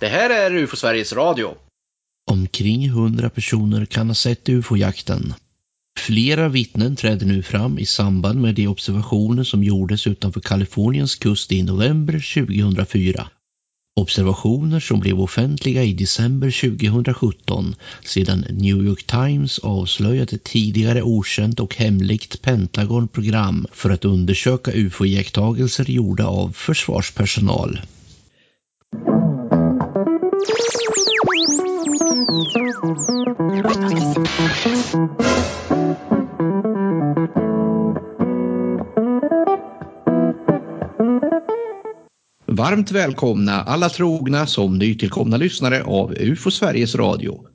Det här är UFO Sveriges Radio. Omkring 100 personer kan ha sett ufo-jakten. Flera vittnen träder nu fram i samband med de observationer som gjordes utanför Kaliforniens kust i november 2004. Observationer som blev offentliga i december 2017 sedan New York Times avslöjat ett tidigare okänt och hemligt Pentagon-program för att undersöka ufo-iakttagelser gjorda av försvarspersonal. Varmt välkomna alla trogna som nytillkomna lyssnare av UFO Sveriges Radio.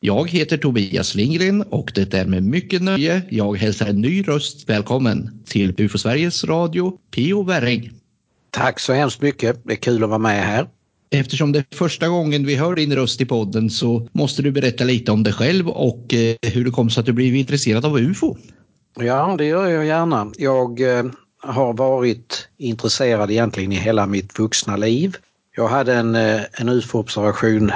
Jag heter Tobias Lindgren och det är med mycket nöje jag hälsar en ny röst välkommen till UFO Sveriges Radio, Pio Werring. Tack så hemskt mycket. Det är kul att vara med här. Eftersom det är första gången vi hör din röst i podden så måste du berätta lite om dig själv och eh, hur det kom sig att du blev intresserad av UFO. Ja, det gör jag gärna. Jag eh, har varit intresserad egentligen i hela mitt vuxna liv. Jag hade en, eh, en UFO-observation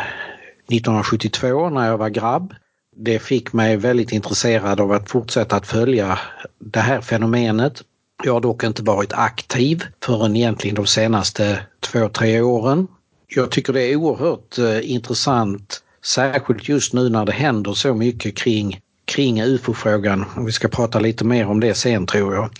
1972 när jag var grabb. Det fick mig väldigt intresserad av att fortsätta att följa det här fenomenet. Jag har dock inte varit aktiv förrän egentligen de senaste två, tre åren. Jag tycker det är oerhört eh, intressant, särskilt just nu när det händer så mycket kring kring ufo-frågan. Vi ska prata lite mer om det sen tror jag.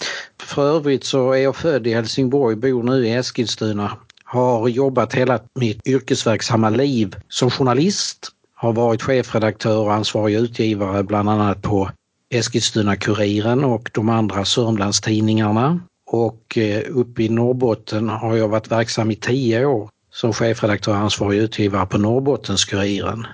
För övrigt så är jag född i Helsingborg, bor nu i Eskilstuna. Har jobbat hela mitt yrkesverksamma liv som journalist. Har varit chefredaktör och ansvarig utgivare bland annat på Eskilstuna-Kuriren och de andra Sörmlandstidningarna. Och eh, uppe i Norrbotten har jag varit verksam i tio år som chefredaktör och ansvarig utgivare på Norrbottenskuriren.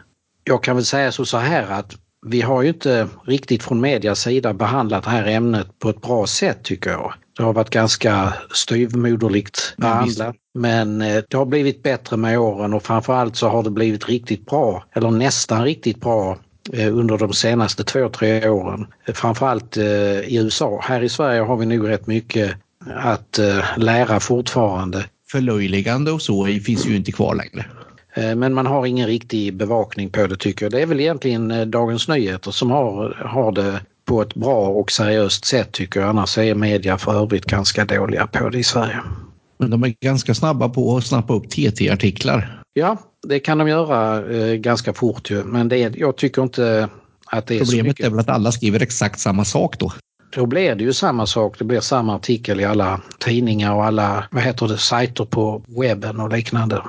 Jag kan väl säga så här att vi har ju inte riktigt från medias sida behandlat det här ämnet på ett bra sätt tycker jag. Det har varit ganska styvmoderligt behandlat. Men eh, det har blivit bättre med åren och framförallt så har det blivit riktigt bra, eller nästan riktigt bra eh, under de senaste två, tre åren. Framförallt eh, i USA. Här i Sverige har vi nog rätt mycket att lära fortfarande. Förlöjligande och så finns ju inte kvar längre. Eh, men man har ingen riktig bevakning på det tycker jag. Det är väl egentligen eh, Dagens Nyheter som har, har det på ett bra och seriöst sätt tycker jag. Annars är media för övrigt ganska dåliga på det i Sverige. Men de är ganska snabba på att snappa upp TT-artiklar. Ja, det kan de göra eh, ganska fort ju. Men det, jag tycker inte att det är Problemet är väl att alla skriver exakt samma sak då. Då blir det ju samma sak. Det blir samma artikel i alla tidningar och alla vad heter det, sajter på webben och liknande.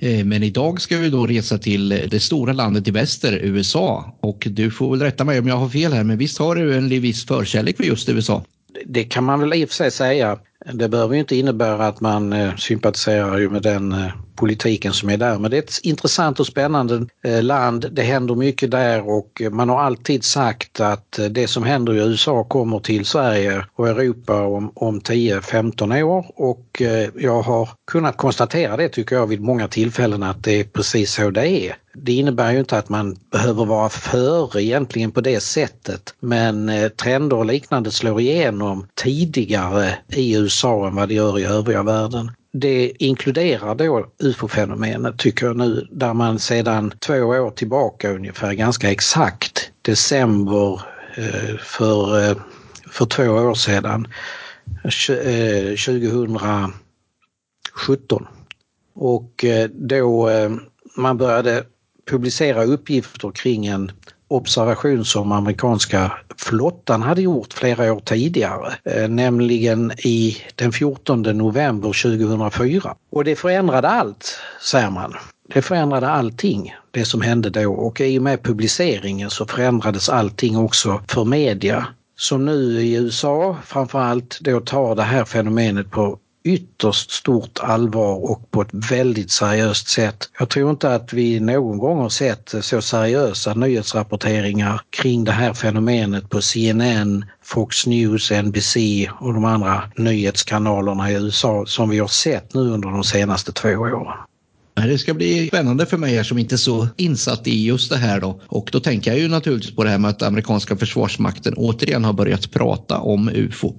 Eh, men idag ska vi då resa till det stora landet i väster, USA. Och du får väl rätta mig om jag har fel här, men visst har du en viss förkärlek för just USA? Det kan man väl i och för sig säga. Det behöver ju inte innebära att man eh, sympatiserar med den eh, politiken som är där. Men det är ett intressant och spännande eh, land. Det händer mycket där och man har alltid sagt att det som händer i USA kommer till Sverige och Europa om, om 10-15 år och jag har kunnat konstatera det tycker jag vid många tillfällen att det är precis så det är. Det innebär ju inte att man behöver vara före egentligen på det sättet men trender och liknande slår igenom tidigare i USA USA än vad det gör i övriga världen. Det inkluderar då ufo-fenomenet tycker jag nu där man sedan två år tillbaka ungefär ganska exakt december eh, för, eh, för två år sedan 2017 eh, och då man började publicera uppgifter kring en observation som amerikanska flottan hade gjort flera år tidigare, eh, nämligen i den 14 november 2004. Och det förändrade allt, säger man. Det förändrade allting, det som hände då och i och med publiceringen så förändrades allting också för media som nu i USA framförallt då tar det här fenomenet på ytterst stort allvar och på ett väldigt seriöst sätt. Jag tror inte att vi någon gång har sett så seriösa nyhetsrapporteringar kring det här fenomenet på CNN, Fox News, NBC och de andra nyhetskanalerna i USA som vi har sett nu under de senaste två åren. Det ska bli spännande för mig här som inte är så insatt i just det här då. Och då tänker jag ju naturligtvis på det här med att amerikanska försvarsmakten återigen har börjat prata om UFO.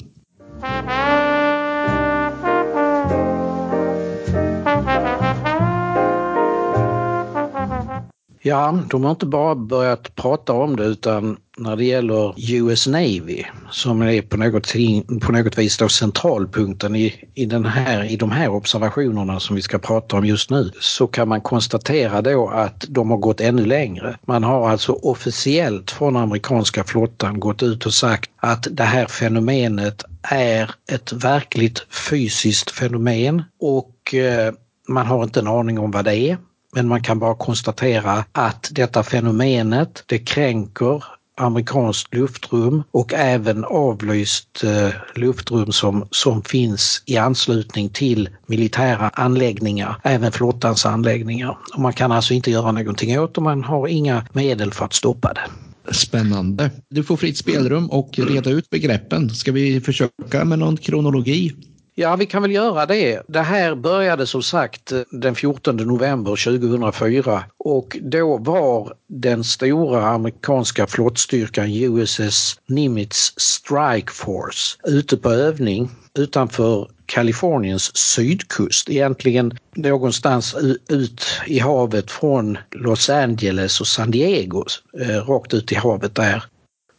Ja, de har inte bara börjat prata om det utan när det gäller US Navy som är på något, på något vis då centralpunkten i, i, den här, i de här observationerna som vi ska prata om just nu så kan man konstatera då att de har gått ännu längre. Man har alltså officiellt från amerikanska flottan gått ut och sagt att det här fenomenet är ett verkligt fysiskt fenomen och eh, man har inte en aning om vad det är. Men man kan bara konstatera att detta fenomenet det kränker amerikanskt luftrum och även avlyst eh, luftrum som, som finns i anslutning till militära anläggningar, även flottans anläggningar. Och man kan alltså inte göra någonting åt det, man har inga medel för att stoppa det. Spännande. Du får fritt spelrum och reda ut begreppen. Ska vi försöka med någon kronologi? Ja, vi kan väl göra det. Det här började som sagt eh, den 14 november 2004 och då var den stora amerikanska flottstyrkan USS Nimitz Strike Force ute på övning utanför Kaliforniens sydkust, egentligen någonstans ut i havet från Los Angeles och San Diego, eh, rakt ut i havet där.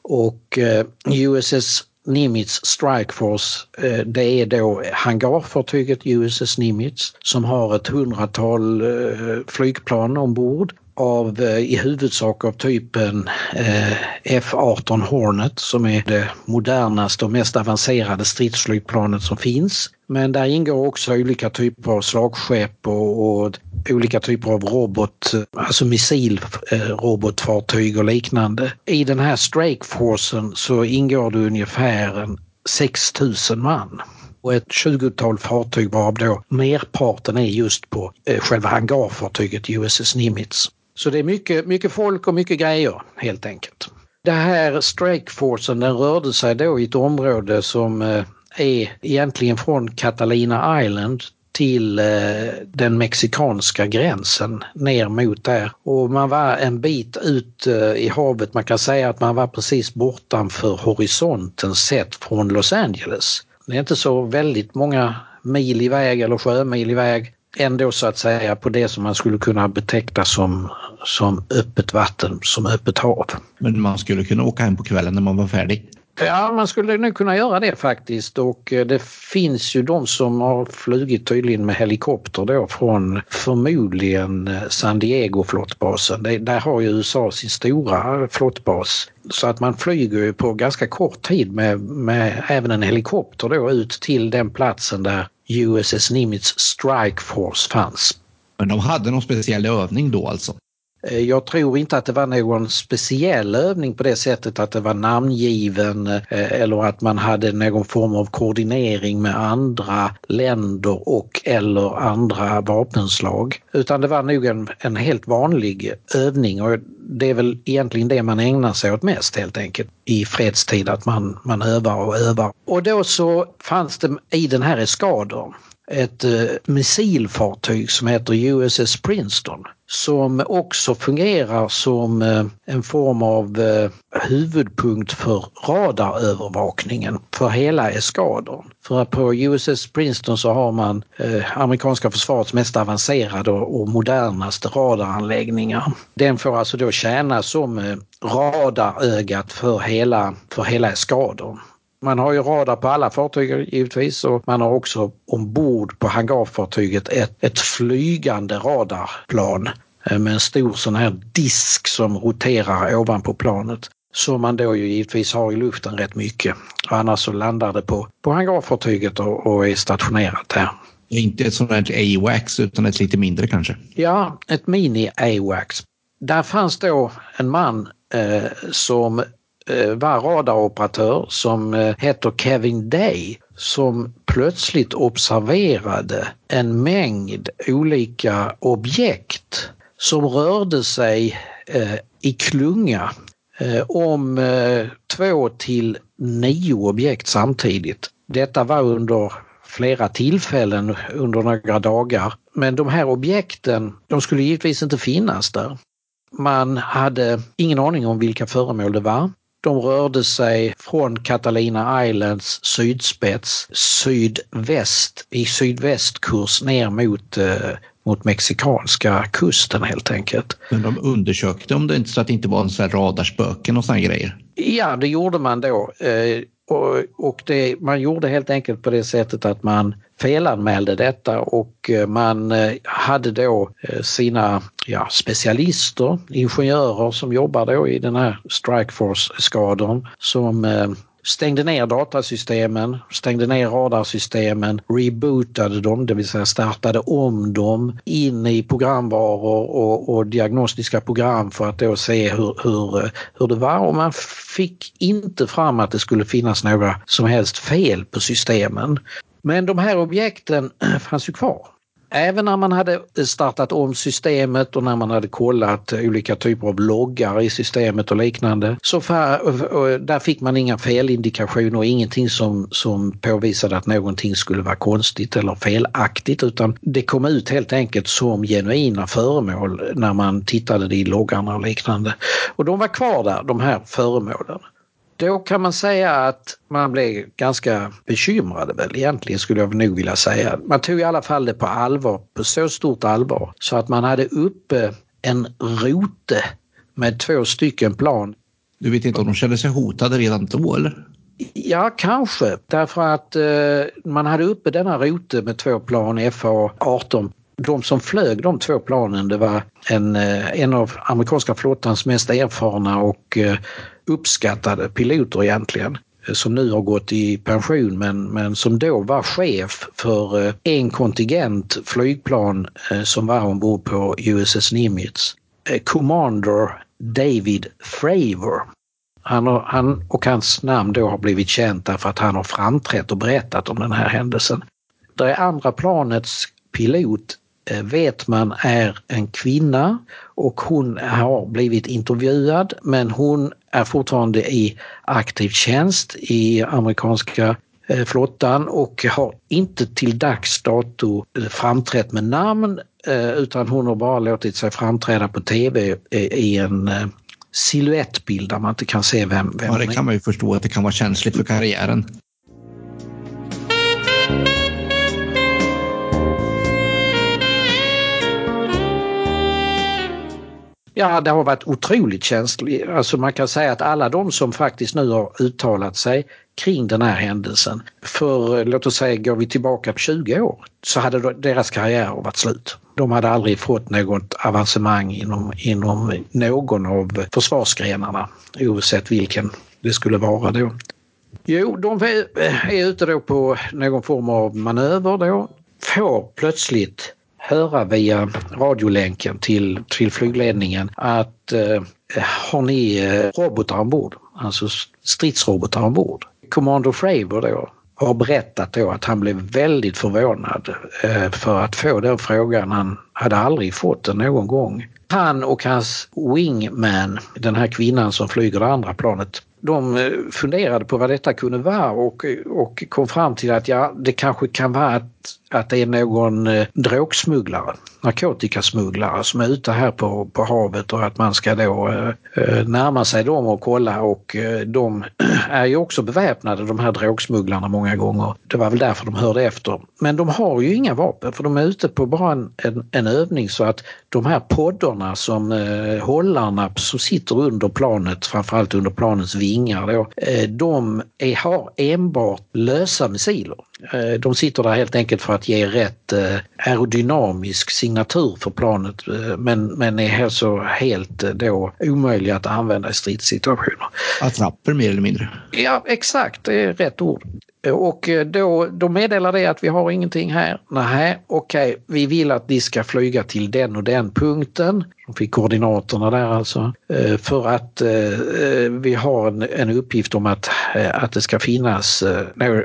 Och eh, USS Nimitz Strike Force, eh, det är då hangarfartyget USS Nimitz som har ett hundratal eh, flygplan ombord av eh, i huvudsak av typen F18 Hornet som är det modernaste och mest avancerade stridsflygplanet som finns. Men där ingår också olika typer av slagskepp och, och olika typer av robot, alltså missilrobotfartyg och liknande. I den här Strakeforcen så ingår det ungefär 6000 man och ett tjugotal fartyg varav då merparten är just på eh, själva hangarfartyget USS Nimitz. Så det är mycket, mycket folk och mycket grejer helt enkelt. Det här Strakeforcen den rörde sig då i ett område som eh, är egentligen från Catalina Island till eh, den mexikanska gränsen ner mot där. Och man var en bit ut eh, i havet, man kan säga att man var precis bortanför horisonten sett från Los Angeles. Det är inte så väldigt många mil iväg eller sjömil iväg ändå så att säga på det som man skulle kunna beteckna som, som öppet vatten, som öppet hav. Men man skulle kunna åka hem på kvällen när man var färdig? Ja, man skulle nog kunna göra det faktiskt och eh, det finns ju de som har flugit tydligen med helikopter då från förmodligen eh, San Diego flottbasen. där har ju USA sin stora flottbas. Så att man flyger ju på ganska kort tid med, med även en helikopter då ut till den platsen där USS Nimitz Strike Force fanns. Men de hade någon speciell övning då alltså? Eh, jag tror inte att det var någon speciell övning på det sättet att det var namngiven eh, eller att man hade någon form av koordinering med andra länder och eller andra vapenslag. Utan det var nog en, en helt vanlig övning och det är väl egentligen det man ägnar sig åt mest helt enkelt i fredstid, att man, man övar och övar. Och då så fanns det i den här eskadern ett eh, missilfartyg som heter USS Princeton som också fungerar som eh, en form av eh, huvudpunkt för radarövervakningen för hela eskadern. För på USS Princeton så har man eh, amerikanska försvarets mest avancerade och modernaste radaranläggningar. Den får alltså då tjäna som eh, radarögat för hela, för hela eskadern. Man har ju radar på alla fartyg givetvis och man har också ombord på hangarfartyget ett, ett flygande radarplan eh, med en stor sån här disk som roterar ovanpå planet. Som man då ju givetvis har i luften rätt mycket. Annars så landar det på, på hangarfartyget och, och är stationerat där. Inte ett sånt här AWACS utan ett lite mindre kanske? Ja, ett mini-AWACS. Där fanns då en man eh, som Eh, var radaroperatör som eh, heter Kevin Day som plötsligt observerade en mängd olika objekt som rörde sig eh, i klunga eh, om två till nio objekt samtidigt. Detta var under flera tillfällen under några dagar. Men de här objekten, de skulle givetvis inte finnas där. Man hade ingen aning om vilka föremål det var. De rörde sig från Catalina Islands sydspets sydväst i sydvästkurs ner mot eh, mot mexikanska kusten helt enkelt. Men de undersökte om det inte så att det inte var en sån radarspöken och såna grejer? Ja, det gjorde man då. Och, och, det, man gjorde helt enkelt på det sättet att man felanmälde detta och eh, man eh, hade då eh, sina ja, specialister, ingenjörer som jobbar då i den här Strikeforce-skadern som stängde ner datasystemen, stängde ner radarsystemen, rebootade dem, det vill säga startade om dem in i programvaror och, och diagnostiska program för att då se hur, hur, hur det var och man fick inte fram att det skulle finnas några som helst fel på systemen. Men de här objekten fanns ju kvar. Även när man hade startat om systemet och när man hade kollat olika typer av loggar i systemet och liknande så där fick man inga felindikationer och ingenting som, som påvisade att någonting skulle vara konstigt eller felaktigt utan det kom ut helt enkelt som genuina föremål när man tittade i loggarna och liknande. Och de var kvar där, de här föremålen. Då kan man säga att man blev ganska bekymrad väl egentligen skulle jag nog vilja säga. Man tog i alla fall det på allvar, på så stort allvar så att man hade uppe en rote med två stycken plan. Du vet inte om de kände sig hotade redan då eller? Ja, kanske därför att eh, man hade uppe denna rote med två plan FA-18 de som flög de två planen det var en, eh, en av amerikanska flottans mest erfarna och eh, uppskattade piloter egentligen eh, som nu har gått i pension men, men som då var chef för eh, en kontingent flygplan eh, som var ombord på USS Nimitz. Commander David Fravor. Han, har, han och hans namn då har blivit känt därför att han har framträtt och berättat om den här händelsen. Det andra planets pilot vet man är en kvinna och hon har blivit intervjuad men hon är fortfarande i aktiv tjänst i amerikanska eh, flottan och har inte till dags dato eh, framträtt med namn utan hon har bara låtit sig framträda på tv i en siluettbild där man inte kan se vem, vem Ja, det kan man ju förstå att det kan vara känsligt för karriären. Ja, det har varit otroligt känsligt. Alltså man kan säga att alla de som faktiskt nu har uttalat sig kring den här händelsen, för låt oss säga går vi tillbaka på 20 år, så hade deras karriär varit slut. De hade aldrig fått något avancemang inom, inom någon av försvarsgrenarna, oavsett vilken det skulle vara då. Jo, de är ute då på någon form av manöver då, får plötsligt höra via radiolänken till, till flygledningen att eh, har ni eh, robotar ombord? Alltså stridsrobotar ombord. Commander Fravor då har berättat då att han blev väldigt förvånad eh, för att få den frågan. Han hade aldrig fått den någon gång. Han och hans wingman, den här kvinnan som flyger det andra planet, de eh, funderade på vad detta kunde vara och, och kom fram till att ja, det kanske kan vara att, att det är någon eh, drogsmugglare, narkotikasmugglare som är ute här på, på havet och att man ska då eh, eh närma sig dem och kolla och eh, de är ju också beväpnade de här drogsmugglarna många gånger. Det var väl därför de hörde efter. Men de har ju inga vapen för de är ute på bara en, en, en övning så att de här poddarna som eh, hållarna som sitter under planet, framförallt under planets vingar då, eh, de är, har enbart lösa missiler. Eh, de sitter där helt enkelt för att ge rätt eh, aerodynamisk signatur för planet eh, men, men är alltså helt då omöjliga att använda i stridssituationer. Attrapper mer eller mindre? Ja exakt, det är rätt ord. Och eh, då, då meddelar det att vi har ingenting här. Nej, okej, okay, vi vill att ni ska flyga till den och den punkten. De fick koordinaterna där alltså. Eh, för att eh, vi har en, en uppgift om att, att det ska finnas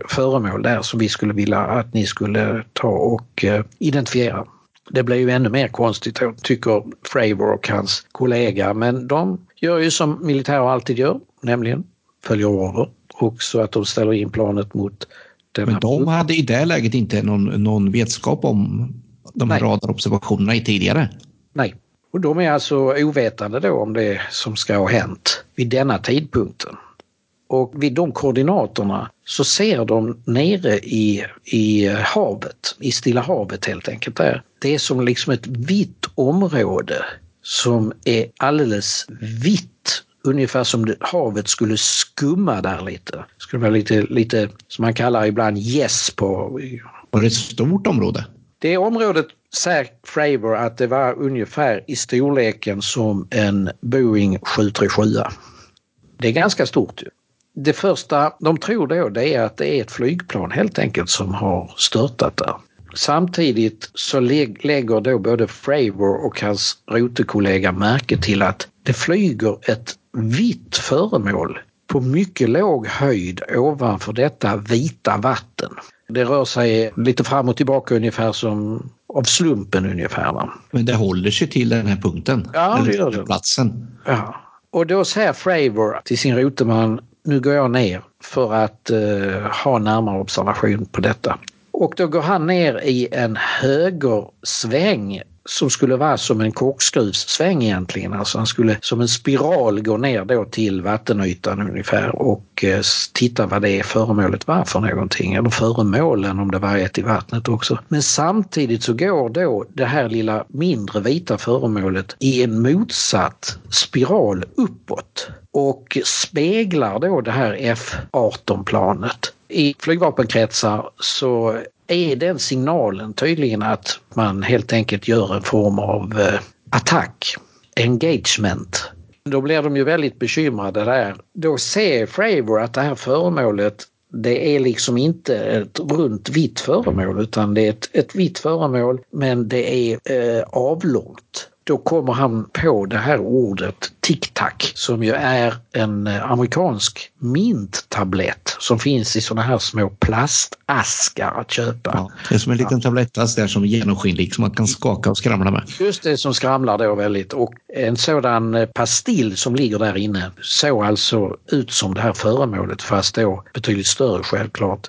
föremål där som vi skulle vilja att ni skulle ta och identifiera. Det blir ju ännu mer konstigt tycker Fravor och hans kollega men de gör ju som militärer alltid gör, nämligen följer order och så att de ställer in planet mot den Men de hade i det läget inte någon, någon vetskap om de här radarobservationerna tidigare? Nej, och de är alltså ovetande då om det som ska ha hänt vid denna tidpunkten. Och vid de koordinaterna så ser de nere i, i havet, i Stilla havet helt enkelt där. det är som liksom ett vitt område som är alldeles vitt. Ungefär som havet skulle skumma där lite. Skulle vara lite, lite som man kallar ibland gäss på. Var det ett stort område? Det området säger Fravor att det var ungefär i storleken som en Boeing 737. Det är ganska stort. Ju. Det första de tror då det är att det är ett flygplan helt enkelt som har störtat där. Samtidigt så lägger då både Fravor och hans rotekollega märke till att det flyger ett vitt föremål på mycket låg höjd ovanför detta vita vatten. Det rör sig lite fram och tillbaka ungefär som av slumpen ungefär. Va? Men det håller sig till den här punkten? Ja, det gör det. Platsen? Ja. Och då säger Fravor till sin roteman, nu går jag ner för att uh, ha närmare observation på detta. Och då går han ner i en högersväng som skulle vara som en korkskruvssväng egentligen. Alltså han skulle som en spiral gå ner då till vattenytan ungefär och eh, titta vad det föremålet var för någonting. Eller föremålen om det var ett i vattnet också. Men samtidigt så går då det här lilla mindre vita föremålet i en motsatt spiral uppåt och speglar då det här F18-planet. I flygvapenkretsar så är den signalen tydligen att man helt enkelt gör en form av eh, attack, engagement. Då blir de ju väldigt bekymrade där. Då ser Fravor att det här föremålet det är liksom inte ett runt vitt föremål utan det är ett, ett vitt föremål men det är eh, avlångt då kommer han på det här ordet tic-tac som ju är en eh, amerikansk minttablett som finns i såna här små plastaskar att köpa. Ja, det är som en liten tablettask där som är genomskinlig som man kan skaka och skramla med. Just det som skramlar då väldigt och en sådan eh, pastill som ligger där inne såg alltså ut som det här föremålet fast då betydligt större självklart.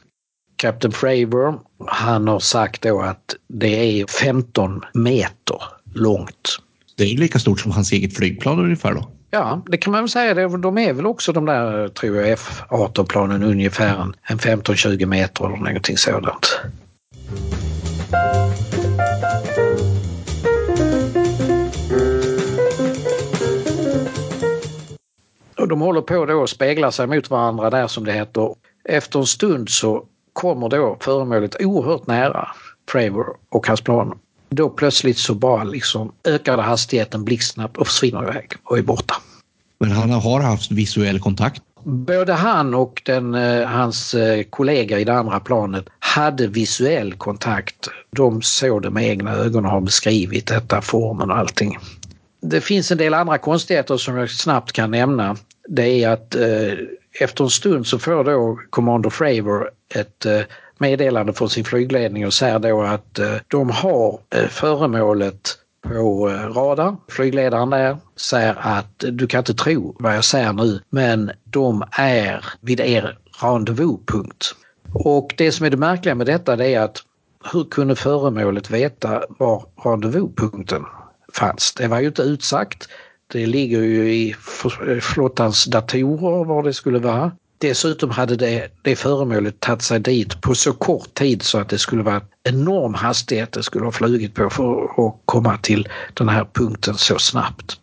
Captain Fravor, han har sagt då att det är 15 meter långt. Det är lika stort som hans eget flygplan ungefär då? Ja, det kan man väl säga. De är väl också de där, tror jag, F18-planen ungefär en 15-20 meter eller någonting sådant. Och de håller på då att spegla sig mot varandra där som det heter. Efter en stund så kommer då föremålet oerhört nära Fravor och hans plan då plötsligt så bara liksom ökade hastigheten blixtsnabbt och försvinner iväg och är borta. Men han har haft visuell kontakt? Både han och den, eh, hans eh, kollega i det andra planet hade visuell kontakt. De såg det med egna ögon och har beskrivit detta, formen och allting. Det finns en del andra konstigheter som jag snabbt kan nämna. Det är att eh, efter en stund så får då Commander Fravor ett eh, meddelande från sin flygledning och säger då att eh, de har eh, föremålet på eh, radar. Flygledaren där säger att du kan inte tro vad jag säger nu men de är vid er rendezvouspunkt. Och det som är det märkliga med detta det är att hur kunde föremålet veta var rendezvouspunkten fanns? Det var ju inte utsagt. Det ligger ju i flottans datorer var det skulle vara. Dessutom hade det, det föremålet tagit sig dit på så kort tid så att det skulle vara enorm hastighet det skulle ha flugit på för att komma till den här punkten så snabbt.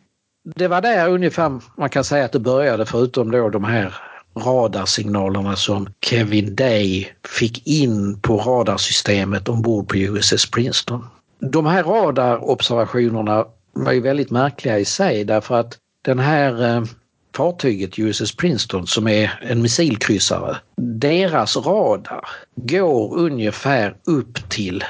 Det var där ungefär man kan säga att det började förutom då de här radarsignalerna som Kevin Day fick in på radarsystemet ombord på USS Princeton. De här radarobservationerna var ju väldigt märkliga i sig därför att den här eh, fartyget USS Princeton som är en missilkryssare. Deras radar går ungefär upp till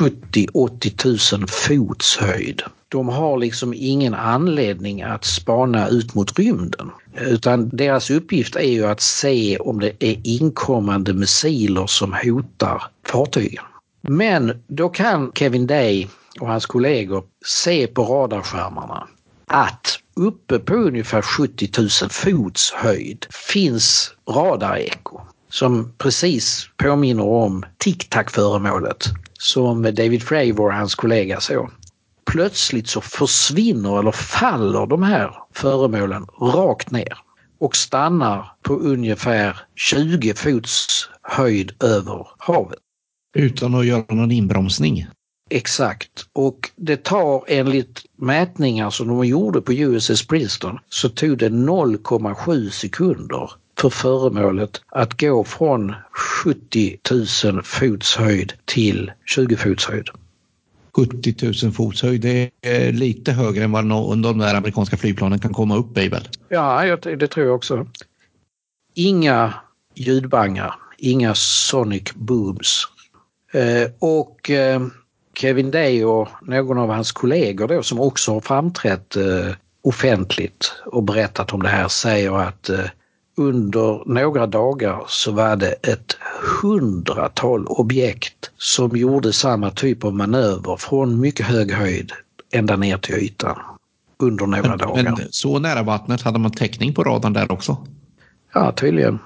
70-80 000 fots höjd. De har liksom ingen anledning att spana ut mot rymden utan deras uppgift är ju att se om det är inkommande missiler som hotar fartygen. Men då kan Kevin Day och hans kollegor se på radarskärmarna att uppe på ungefär 70 000 fots höjd finns radareko som precis påminner om tic-tac-föremålet som David Fravor och hans kollega såg. Plötsligt så försvinner eller faller de här föremålen rakt ner och stannar på ungefär 20 fots höjd över havet. Utan att göra någon inbromsning? Exakt. Och det tar enligt mätningar som de gjorde på USS Princeton så tog det 0,7 sekunder för föremålet att gå från 70 000 fots höjd till 20 fots höjd. 70 000 fots höjd, det är lite högre än vad de där amerikanska flygplanen kan komma upp i väl? Ja, det tror jag också. Inga ljudbangar, inga sonic booms. Eh, och eh, Kevin Day och någon av hans kollegor då som också har framträtt eh, offentligt och berättat om det här säger att under några dagar så var det ett hundratal objekt som gjorde samma typ av manöver från mycket hög höjd ända ner till ytan under några men, dagar. Men så nära vattnet, hade man täckning på radarn där också? Ja, tydligen.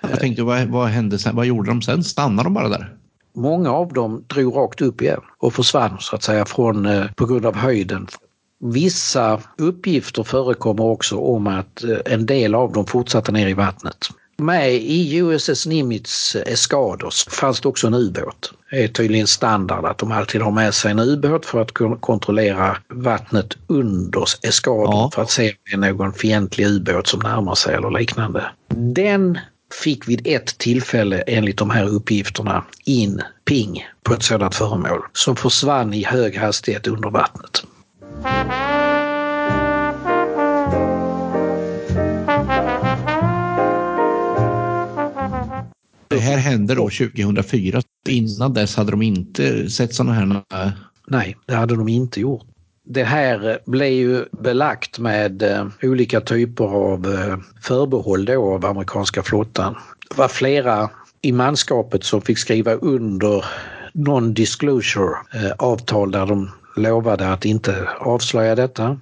Jag tänkte, vad, vad hände sen? Vad gjorde de sen? Stannade de bara där? Många av dem drog rakt upp igen och försvann så att säga från, eh, på grund av höjden Vissa uppgifter förekommer också om att eh, en del av dem fortsatte ner i vattnet. Med i USS Nimitz eskados fanns det också en ubåt. Det är tydligen standard att de alltid har med sig en ubåt för att kunna kontrollera vattnet under eskaden ja. för att se om det är någon fientlig ubåt som närmar sig eller liknande. Den fick vid ett tillfälle enligt de här uppgifterna in ping på ett sådant föremål som försvann i hög hastighet under vattnet. Det här hände då 2004. Innan dess hade de inte sett sådana här... Nej, det hade de inte gjort. Det här blev ju belagt med eh, olika typer av eh, förbehåll då av amerikanska flottan. Det var flera i manskapet som fick skriva under non-disclosure eh, avtal där de lovade att inte avslöja detta.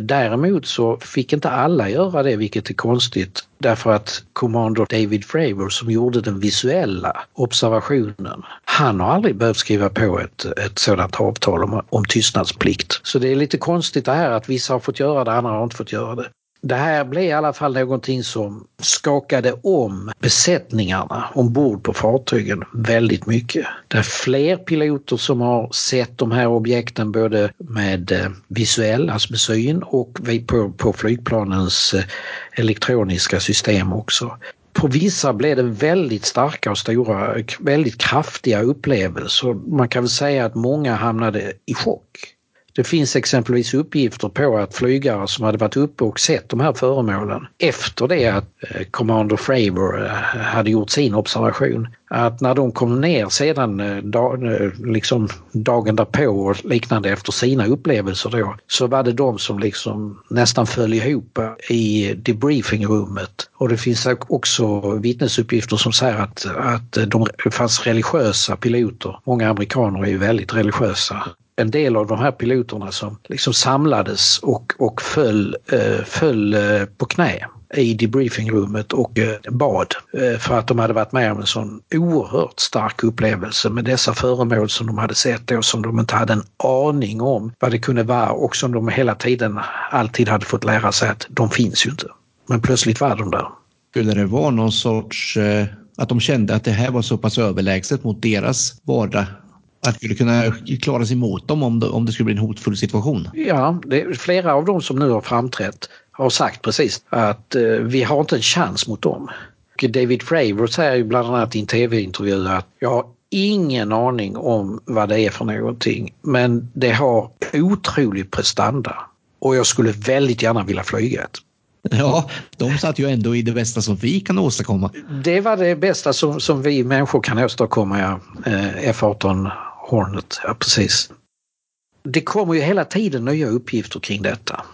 Däremot så fick inte alla göra det, vilket är konstigt, därför att Commander David Fravor som gjorde den visuella observationen, han har aldrig behövt skriva på ett, ett sådant avtal om, om tystnadsplikt. Så det är lite konstigt det här att vissa har fått göra det, andra har inte fått göra det. Det här blev i alla fall någonting som skakade om besättningarna ombord på fartygen väldigt mycket. Det är fler piloter som har sett de här objekten både med eh, visuell, alltså med syn och på, på flygplanens eh, elektroniska system också. På vissa blev det väldigt starka och stora, väldigt kraftiga upplevelser. Man kan väl säga att många hamnade i chock. Det finns exempelvis uppgifter på att flygare som hade varit uppe och sett de här föremålen efter det att eh, Commander Fravor eh, hade gjort sin observation, att när de kom ner sedan eh, liksom dagen därpå och liknande efter sina upplevelser då, så var det de som liksom nästan föll ihop i debriefingrummet. Och det finns också vittnesuppgifter som säger att, att de, det fanns religiösa piloter. Många amerikaner är ju väldigt religiösa en del av de här piloterna som liksom samlades och, och föll, eh, föll eh, på knä i debriefingrummet och eh, bad eh, för att de hade varit med om en sån oerhört stark upplevelse med dessa föremål som de hade sett då som de inte hade en aning om vad det kunde vara och som de hela tiden alltid hade fått lära sig att de finns ju inte. Men plötsligt var de där. Skulle det vara någon sorts eh, att de kände att det här var så pass överlägset mot deras vardag att skulle kunna klara sig emot dem om det, om det skulle bli en hotfull situation? Ja, det, flera av dem som nu har framträtt har sagt precis att eh, vi har inte en chans mot dem. David Fravor säger ju bland annat i en tv-intervju att jag har ingen aning om vad det är för någonting men det har otrolig prestanda och jag skulle väldigt gärna vilja flyga ett. Ja, de satt ju ändå i det bästa som vi kan åstadkomma. Det var det bästa som, som vi människor kan åstadkomma, ja. Eh, F18 Hornet, ja precis. Det kommer ju hela tiden nya uppgifter kring detta.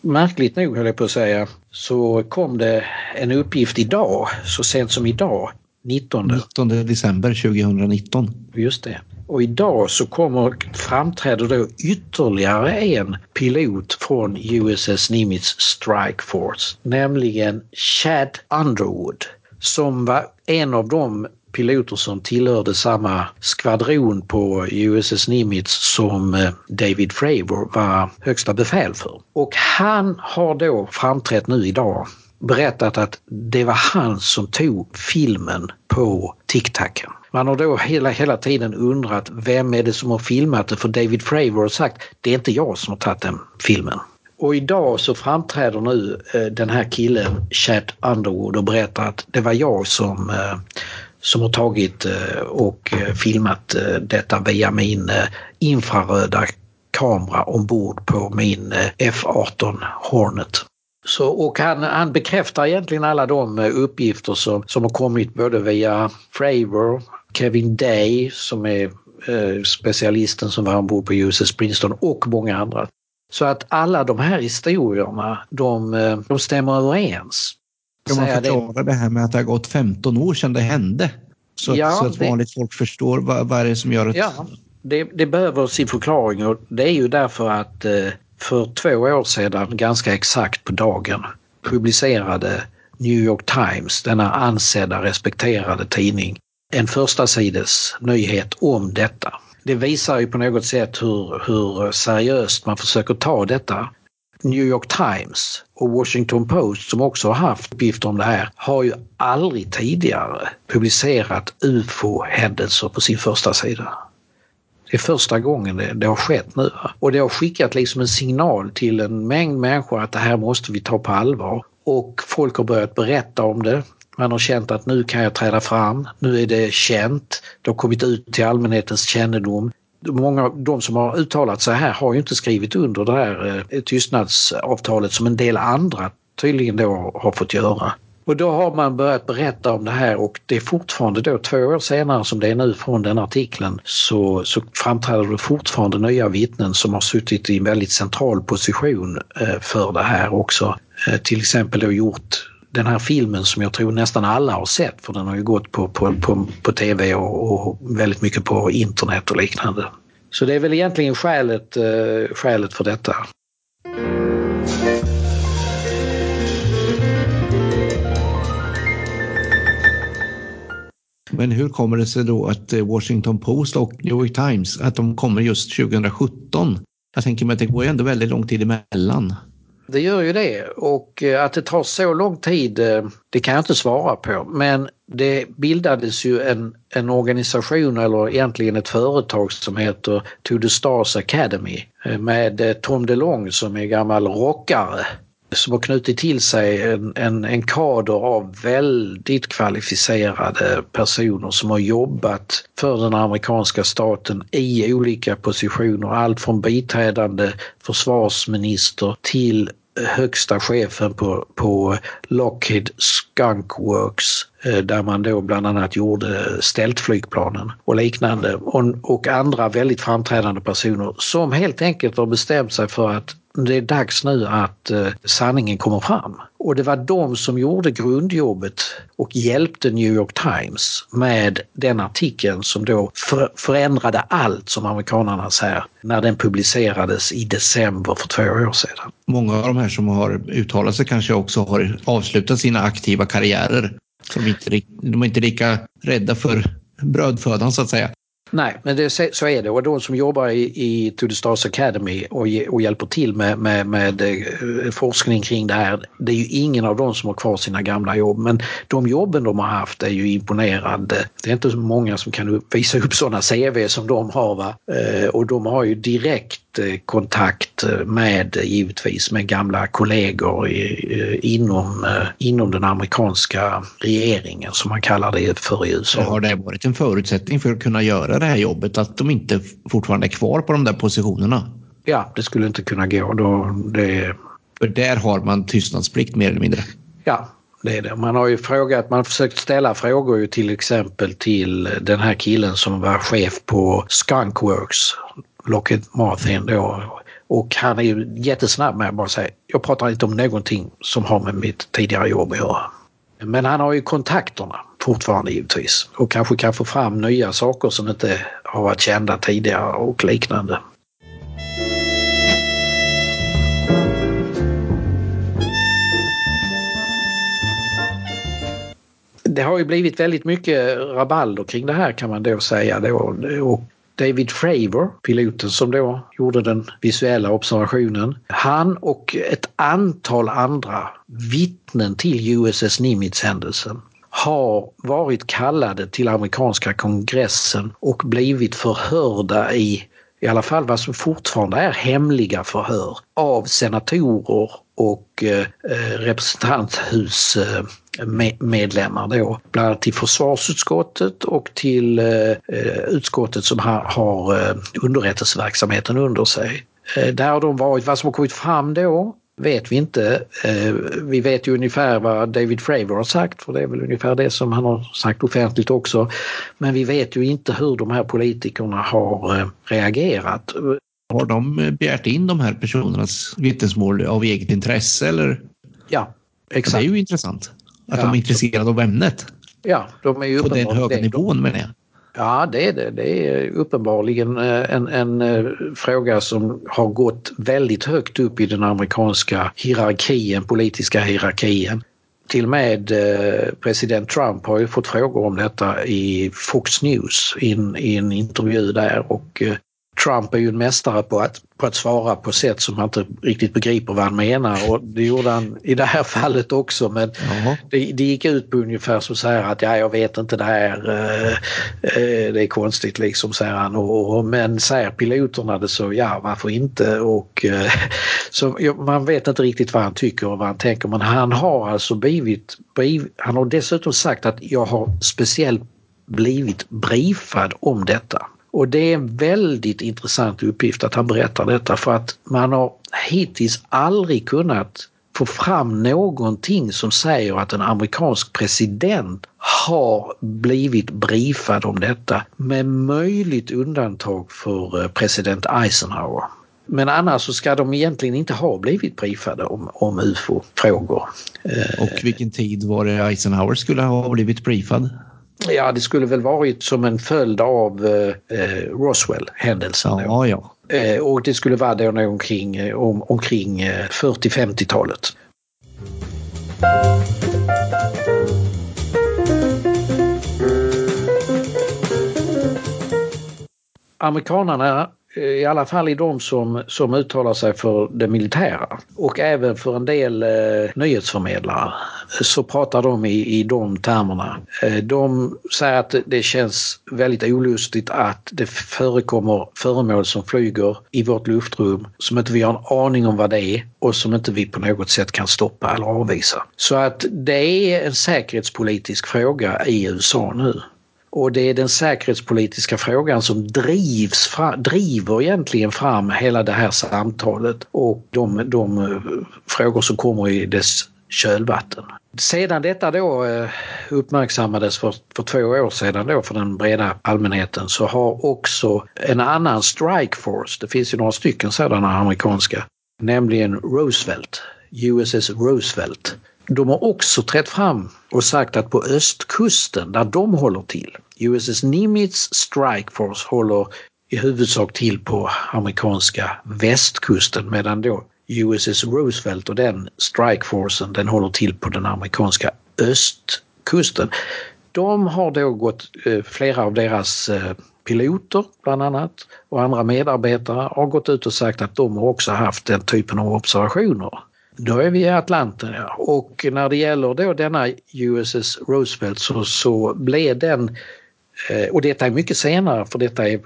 Märkligt nog höll jag på att säga så kom det en uppgift idag, så sent som idag, 19. 19 december 2019. Just det. Och idag så kommer, framträder då ytterligare en pilot från USS Nimitz Strike Force, nämligen Chad Underwood som var en av de piloter som tillhörde samma skvadron på USS Nimitz som eh, David Fravor var högsta befäl för. Och han har då framträtt nu idag berättat att det var han som tog filmen på TicTacen. Man har då hela, hela tiden undrat vem är det som har filmat det för David Fravor har sagt det är inte jag som har tagit den filmen. Och idag så framträder nu eh, den här killen Chad Underwood och berättar att det var jag som, eh, som har tagit eh, och eh, filmat eh, detta via min infraröda kamera ombord på min F18 Hornet. Så, och han, han bekräftar egentligen alla de uppgifter som, som har kommit både via Fravor, Kevin Day som är specialisten som var ombord på USS Princeton och många andra. Så att alla de här historierna de, de stämmer överens. Kan man förklara det... det här med att det har gått 15 år sedan det hände? Så, ja, så att vanligt det... folk förstår vad, vad är det som gör att... Ja, det, det behöver sin förklaring och det är ju därför att eh, för två år sedan, ganska exakt på dagen, publicerade New York Times, denna ansedda respekterade tidning, en första sides nyhet om detta. Det visar ju på något sätt hur, hur seriöst man försöker ta detta. New York Times och Washington Post som också har haft uppgifter om det här har ju aldrig tidigare publicerat ufo-händelser på sin första sida. Det är första gången det, det har skett nu. Och det har skickat liksom en signal till en mängd människor att det här måste vi ta på allvar. Och folk har börjat berätta om det. Man har känt att nu kan jag träda fram, nu är det känt, det har kommit ut till allmänhetens kännedom. Många av de som har uttalat sig här har ju inte skrivit under det här eh, tystnadsavtalet som en del andra tydligen då har fått göra. Och då har man börjat berätta om det här och det är fortfarande då två år senare som det är nu från den artikeln så, så framträder det fortfarande nya vittnen som har suttit i en väldigt central position eh, för det här också. Eh, till exempel då gjort den här filmen som jag tror nästan alla har sett för den har ju gått på, på, på, på tv och, och väldigt mycket på internet och liknande. Så det är väl egentligen skälet, eh, skälet för detta. Men hur kommer det sig då att eh, Washington Post och New York Times att de kommer just 2017? Jag tänker mig att det går ju ändå väldigt lång tid emellan. Det gör ju det. Och eh, att det tar så lång tid eh, det kan jag inte svara på. Men det bildades ju en, en organisation eller egentligen ett företag som heter To the Stars Academy eh, med Tom DeLong som är gammal rockare som har knutit till sig en, en, en kader av väldigt kvalificerade personer som har jobbat för den amerikanska staten i olika positioner. Allt från biträdande försvarsminister till högsta chefen på, på Lockheed Skunk Works eh, där man då bland annat gjorde stältflygplanen och liknande och, och andra väldigt framträdande personer som helt enkelt har bestämt sig för att det är dags nu att eh, sanningen kommer fram. Och det var de som gjorde grundjobbet och hjälpte New York Times med den artikeln som då för, förändrade allt som amerikanerna säger när den publicerades i december för två år sedan. Många av de här som har uttalat sig kanske också har avslutat sina aktiva karriärer. Som inte, de är inte lika rädda för brödfödan så att säga. Nej, men det, så är det och de som jobbar i, i To the Stars Academy och, och hjälper till med, med, med, eh, forskning kring det här, det är ju ingen av dem som har kvar sina gamla jobb men de jobben de har haft är ju imponerande. Det är inte så många som kan visa upp sådana CV som de har va? Eh, och de har ju direkt kontakt eh, med givetvis med gamla kollegor i, inom, eh, inom den amerikanska regeringen som man kallar det för i USA. Har det varit en förutsättning för att kunna göra det här jobbet att de inte fortfarande är kvar på de där positionerna? Ja, det skulle inte kunna gå. Då, det... För där har man tystnadsplikt mer eller mindre. Ja, det är det. Man har ju frågat, man har försökt ställa frågor ju till exempel till den här killen som var chef på Skunkworks Lockheed Martin då. Och han är ju jättesnabb med att bara säga, jag pratar inte om någonting som har med mitt tidigare jobb att göra. Men han har ju kontakterna fortfarande givetvis och kanske kan få fram nya saker som inte har varit kända tidigare och liknande. Det har ju blivit väldigt mycket rabalder kring det här kan man då säga då och David Fravor, piloten som då gjorde den visuella observationen. Han och ett antal andra vittnen till USS Nimitz-händelsen har varit kallade till amerikanska kongressen och blivit förhörda i i alla fall vad som fortfarande är hemliga förhör av senatorer och eh, eh, representanthusmedlemmar då, bland annat till försvarsutskottet och till eh, utskottet som har, underrättelseverksamheten under sig. Där har de varit, vad som har kommit fram då vet vi inte. Vi vet ju ungefär vad David Fravor har sagt för det är väl ungefär det som han har sagt offentligt också. Men vi vet ju inte hur de här politikerna har reagerat. Har de begärt in de här personernas vittnesmål av eget intresse eller? Ja, exakt. Det är ju intressant att ja. de är intresserade av ämnet. Ja, de är ju På den höga nivån med det. Ja, det är det. Det är uppenbarligen eh, en, en, eh, fråga som har gått väldigt högt upp i den amerikanska hierarkin, politiska hierarkin. Till och med eh, president Trump har ju fått frågor om detta i Fox News i en, i en intervju där och Trump är ju en mästare på att, på att svara på sätt som man inte riktigt begriper vad han menar. Och det gjorde han i det här fallet också. Men det, det, gick ut på ungefär som så här att ja, jag vet inte det här, eh, eh, det är konstigt liksom säger han. Och, och, men säger piloterna det så ja varför inte? Och eh, så ja, man vet inte riktigt vad han tycker och vad han tänker. Men han har alltså blivit, blivit han har dessutom sagt att jag har speciellt blivit briefad om detta. Och det är en väldigt intressant uppgift att han berättar detta för att man har hittills aldrig kunnat få fram någonting som säger att en amerikansk president har blivit briefad om detta med möjligt undantag för eh, president Eisenhower. Men annars så ska de egentligen inte ha blivit briefade om, om ufo-frågor. Och vilken tid var det Eisenhower skulle ha blivit briefad? Ja, det skulle väl varit som en följd av eh, eh Roswell-händelsen. Ja, ja. Eh, och det skulle vara då omkring, eh, om, omkring 40-50-talet. Amerikanerna Eh, i alla fall i de som, som uttalar sig för det militära och även för en del eh, nyhetsförmedlare eh, så pratar de i, i de termerna. Eh, de säger att det känns väldigt olustigt att det förekommer föremål som flyger i vårt luftrum som inte vi har en aning om vad det är och som inte vi på något sätt kan stoppa eller avvisa. Så att det är en säkerhetspolitisk fråga i USA nu. Och det är den säkerhetspolitiska frågan som drivs fra, driver egentligen fram hela det här samtalet och de, de eh, frågor som kommer i dess kölvatten. Sedan detta då eh, uppmärksammades för, för två år sedan då för den breda allmänheten så har också en annan strike force, det finns ju några stycken sådana amerikanska, nämligen Roosevelt, USS Roosevelt. De har också trätt fram och sagt att på östkusten där de håller till, USS Nimitz Strike Force håller i huvudsak till på amerikanska västkusten medan då USS Roosevelt och den strikeforcen den håller till på den amerikanska östkusten. De har då gått, eh, flera av deras eh, piloter bland annat och andra medarbetare har gått ut och sagt att de har också haft den typen av observationer. Då är vi i Atlanten ja. och när det gäller då denna USS Roosevelt så, så blev den, eh, och detta är mycket senare för detta är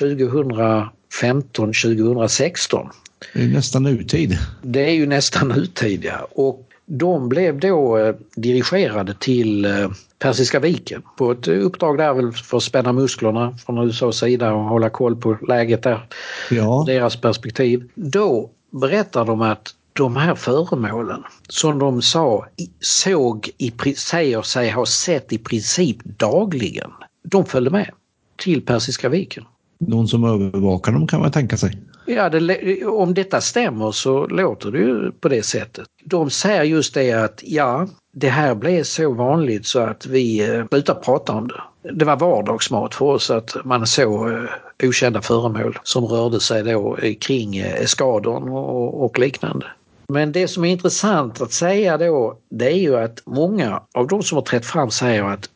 2015, 2016 det är nästan nutid. Det är ju nästan nutid ja. Och de blev då eh, dirigerade till eh, Persiska viken på ett uppdrag där väl för att spänna musklerna från USAs sida och hålla koll på läget där. Ja. Deras perspektiv. Då berättar de att de här föremålen som de sa såg i, säger sig ha sett i princip dagligen. De följde med till Persiska viken. Någon som övervakar dem kan man tänka sig. Ja, det, om detta stämmer så låter det ju på det sättet. De säger just det att ja, det här blev så vanligt så att vi eh, slutade prata om det. Det var vardagsmat för oss att man såg eh, okända föremål som rörde sig då kring eskadern och, och liknande. Men det som är intressant att säga då det är ju att många av de som har trätt fram säger att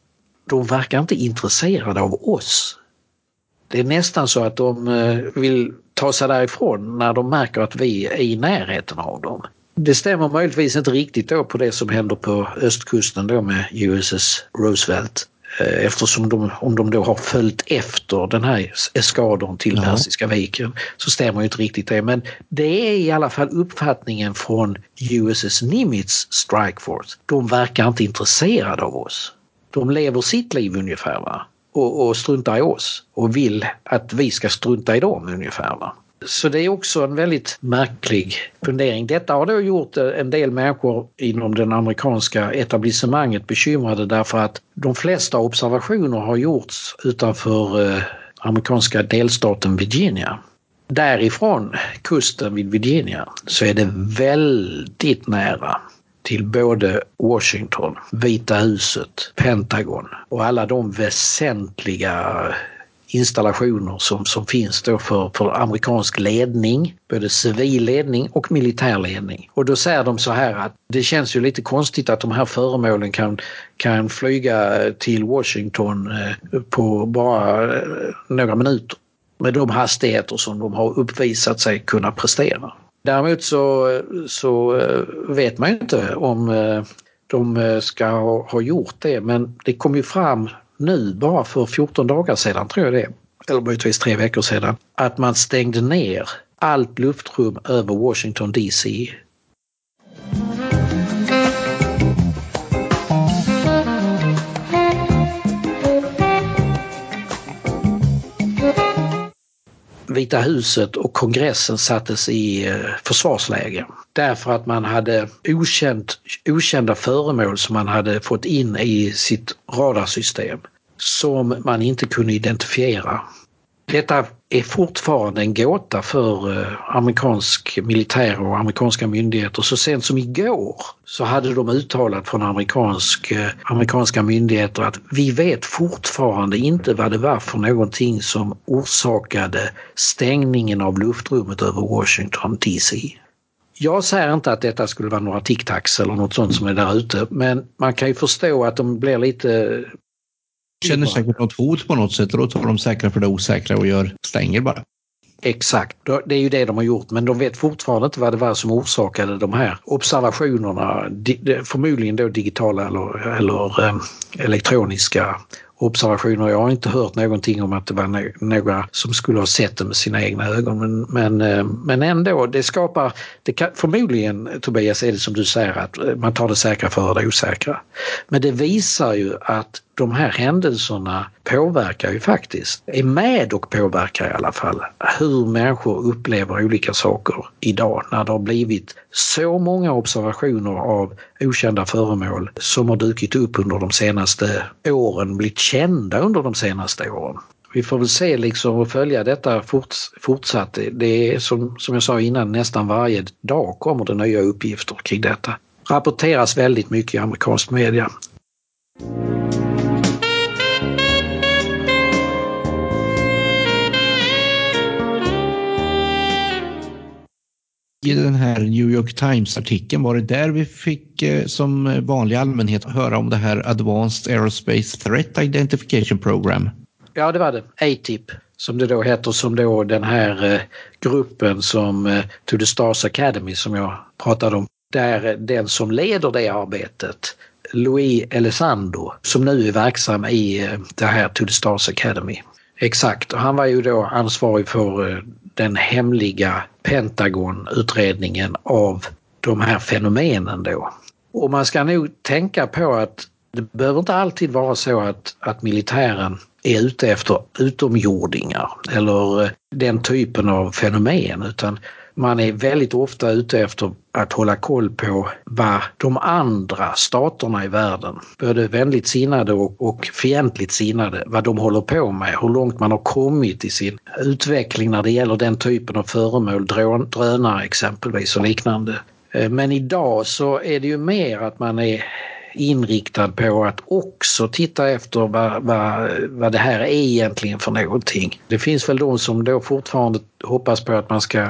de verkar inte intresserade av oss. Det är nästan så att de eh, vill ta sig därifrån när de märker att vi är i närheten av dem. Det stämmer möjligtvis inte riktigt då på det som händer på östkusten då med USS Roosevelt. Eh, eftersom de, om de då har följt efter den här eskadern till ja. Persiska viken så stämmer ju inte riktigt det. Men det är i alla fall uppfattningen från USS Nimitz Strike Force. De verkar inte intresserade av oss. De lever sitt liv ungefär va? Och, och struntar i oss och vill att vi ska strunta i dem ungefär. Va? Så det är också en väldigt märklig fundering. Detta har då gjort eh, en del människor inom det amerikanska etablissemanget bekymrade därför att de flesta observationer har gjorts utanför eh, amerikanska delstaten Virginia. Därifrån kusten vid Virginia så är det väldigt nära till både Washington, Vita huset, Pentagon och alla de väsentliga installationer som, som finns då för, för amerikansk ledning, både civil ledning och militär ledning. Och då säger de så här att det känns ju lite konstigt att de här föremålen kan, kan flyga till Washington eh, på bara eh, några minuter med de hastigheter som de har uppvisat sig kunna prestera. Däremot så, så eh, vet man ju inte om de ska ha gjort det men det kom ju fram nu bara för 14 dagar sedan tror jag det eller möjligtvis tre veckor sedan, att man stängde ner allt luftrum över Washington DC. Vita huset och kongressen sattes i eh, försvarsläge därför att man hade okänt, okända föremål som man hade fått in i sitt radarsystem som man inte kunde identifiera. Detta är fortfarande en gåta för eh, amerikansk militär och amerikanska myndigheter. Så sent som igår så hade de uttalat från amerikansk, eh, amerikanska myndigheter att vi vet fortfarande inte vad det var för någonting som orsakade stängningen av luftrummet över Washington DC. Jag säger inte att detta skulle vara några tic-tacs eller något sånt som är där ute men man kan ju förstå att de blir lite känner säkert något hot på något sätt och då tar de säkra för det osäkra och gör stänger bara. Exakt, det är ju det de har gjort men de vet fortfarande inte vad det var som orsakade de här observationerna, förmodligen då digitala eller, eller eh, elektroniska observationer. Jag har inte hört någonting om att det var några som skulle ha sett det med sina egna ögon. Men, men, eh, men ändå, det skapar, det kan, förmodligen Tobias är det som du säger att man tar det säkra för det osäkra. Men det visar ju att de här händelserna påverkar ju faktiskt, är med och påverkar i alla fall hur människor upplever olika saker idag när det har blivit så många observationer av okända föremål som har dykt upp under de senaste åren, blivit kända under de senaste åren. Vi får väl se liksom och följa detta forts, fortsatt. Det är som, som jag sa innan, nästan varje dag kommer det nya uppgifter kring detta. Rapporteras väldigt mycket i amerikansk media. I den här New York Times-artikeln, var det där vi fick eh, som vanlig allmänhet höra om det här Advanced Aerospace Threat Identification Program? Ja, det var det. ATIP som det då heter, som då den här eh, gruppen som eh, To the Stars Academy som jag pratade om, där den som leder det arbetet Louis Elizondo som nu är verksam i det här To the Stars Academy. Exakt, och han var ju då ansvarig för den hemliga Pentagon-utredningen av de här fenomenen då. Och man ska nog tänka på att det behöver inte alltid vara så att, att militären är ute efter utomjordingar eller den typen av fenomen utan man är väldigt ofta ute efter att hålla koll på vad de andra staterna i världen, både vänligt sinnade och, och fientligt sinnade, vad de håller på med, hur långt man har kommit i sin utveckling när det gäller den typen av föremål, drönare exempelvis och liknande. Eh, men idag så är det ju mer att man är inriktad på att också titta efter vad, vad, vad det här är egentligen för någonting. Det finns väl de som då fortfarande hoppas på att man ska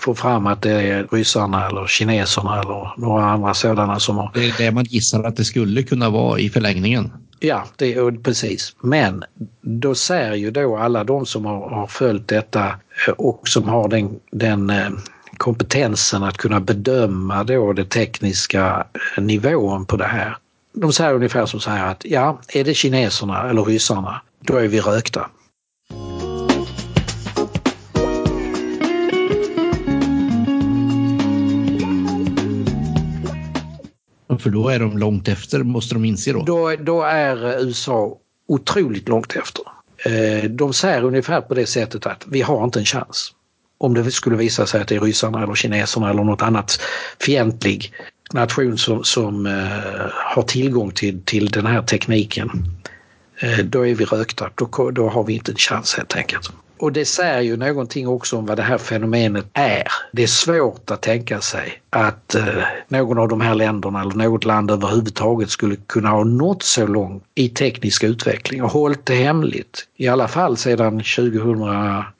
få fram att det är ryssarna eller kineserna eller några andra sådana som har... Det är det man gissar att det skulle kunna vara i förlängningen. Ja, det är precis. Men då säger ju då alla de som har, har följt detta och som har den, den eh, kompetensen att kunna bedöma då det tekniska nivån på det här. De säger ungefär som så här att ja, är det kineserna eller ryssarna, då är vi rökta. För då är de långt efter, måste de inse då? Då, då är USA otroligt långt efter. Eh, de säger ungefär på det sättet att vi har inte en chans. Om det skulle visa sig att det är ryssarna eller kineserna eller något annat fientlig nation som, som eh, har tillgång till, till den här tekniken. eh, då är vi rökta, då, då har vi inte en chans helt enkelt. Och det säger ju någonting också om vad det här fenomenet är. Det är svårt att tänka sig att eh, någon av de här länderna eller något land överhuvudtaget skulle kunna ha nått så långt i teknisk utveckling och hållit det hemligt. I alla fall sedan 2000,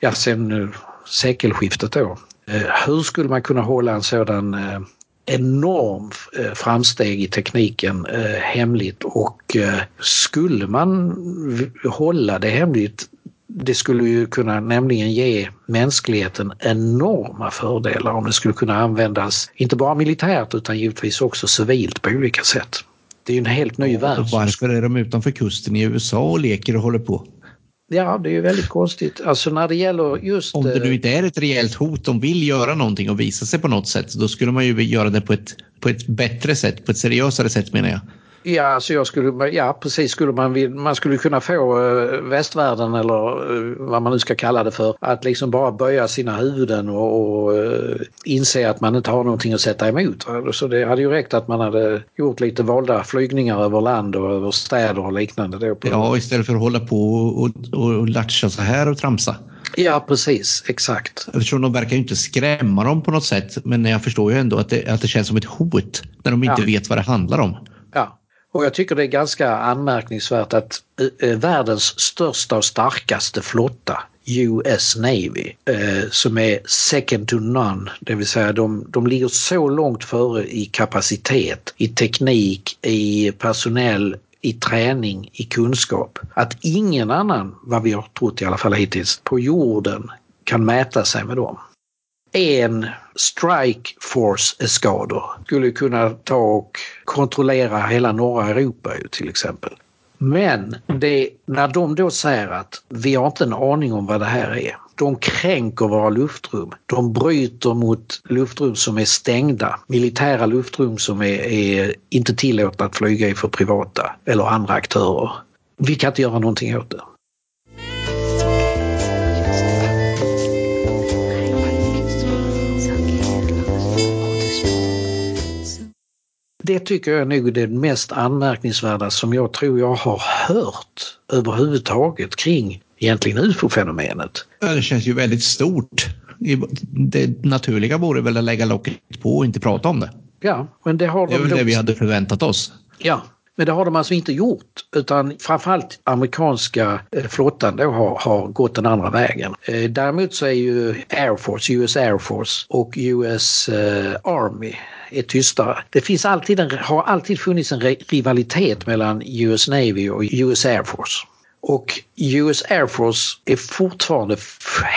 ja sen eh, sekelskiftet då. Eh, hur skulle man kunna hålla en sådan eh, enorm eh, framsteg i tekniken hemligt och skulle man hålla det hemligt det skulle ju kunna nämligen ge mänskligheten enorma fördelar om det skulle kunna användas inte bara militärt utan givetvis också civilt på olika sätt. Det är en helt ny värld. Varför är de utanför kusten i USA och leker och håller på? Ja, det är ju väldigt konstigt. Alltså när det gäller just... Om det nu inte är ett rejält hot, de vill göra någonting och visa sig på något sätt, då skulle man ju göra det på ett, på ett bättre sätt, på ett seriösare sätt menar jag. Ja, alltså jag skulle, ja precis, skulle man, man skulle kunna få uh, västvärlden eller uh, vad man nu ska kalla det för att liksom bara böja sina huvuden och, och uh, inse att man inte har någonting att sätta emot. Så det hade ju räckt att man hade gjort lite valda flygningar över land och över städer och liknande. Då ja, istället för att hålla på och, och, och latcha så här och tramsa. Ja, precis. Exakt. Eftersom de verkar ju inte skrämma dem på något sätt. Men jag förstår ju ändå att det, att det känns som ett hot när de inte ja. vet vad det handlar om. Ja, och jag tycker det är ganska anmärkningsvärt att eh, världens största och starkaste flotta US Navy eh, som är second to none, det vill säga de, de ligger så långt före i kapacitet, i teknik, i personell, i träning, i kunskap att ingen annan, vad vi har trott i alla fall hittills, på jorden kan mäta sig med dem en strike force-skador skulle kunna ta och kontrollera hela norra Europa till exempel. Men det, när de då säger att vi har inte en aning om vad det här är. De kränker våra luftrum. De bryter mot luftrum som är stängda. Militära luftrum som är, är inte tillåtna att flyga i för privata eller andra aktörer. Vi kan inte göra någonting åt det. Det tycker jag är nog det mest anmärkningsvärda som jag tror jag har hört överhuvudtaget kring egentligen ufo-fenomenet. Det känns ju väldigt stort. Det naturliga vore väl att lägga locket på och inte prata om det. Ja, men det har de... Det är väl det vi hade förväntat oss. Ja, men det har de alltså inte gjort utan framförallt amerikanska eh, flottan då har, har gått den andra vägen. Eh, däremot så är ju Air Force, US Air Force och US eh, Army är tystare. Det finns alltid en, har alltid funnits en rivalitet mellan US Navy och US Air Force. Och US Air Force är fortfarande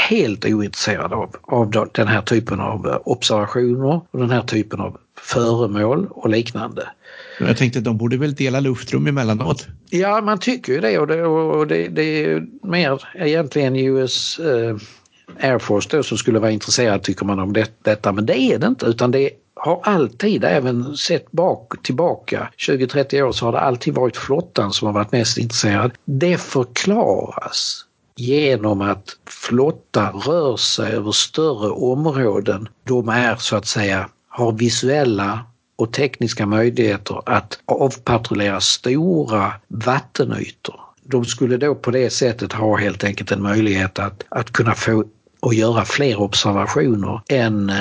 helt ointresserad av, av den här typen av observationer och den här typen av föremål och liknande. Jag tänkte att de borde väl dela luftrum emellanåt? Ja, man tycker ju det och det, och det, det är mer egentligen US eh, Air Force då som skulle vara intresserad tycker man om det, detta men det är det inte utan det har alltid, även sett bak, tillbaka 20-30 år, så har det alltid varit flottan som har varit mest intresserad. Det förklaras genom att flottan rör sig över större områden. De är så att säga, har visuella och tekniska möjligheter att avpatrullera stora vattenytor. De skulle då på det sättet ha helt enkelt en möjlighet att, att kunna få och göra fler observationer än eh,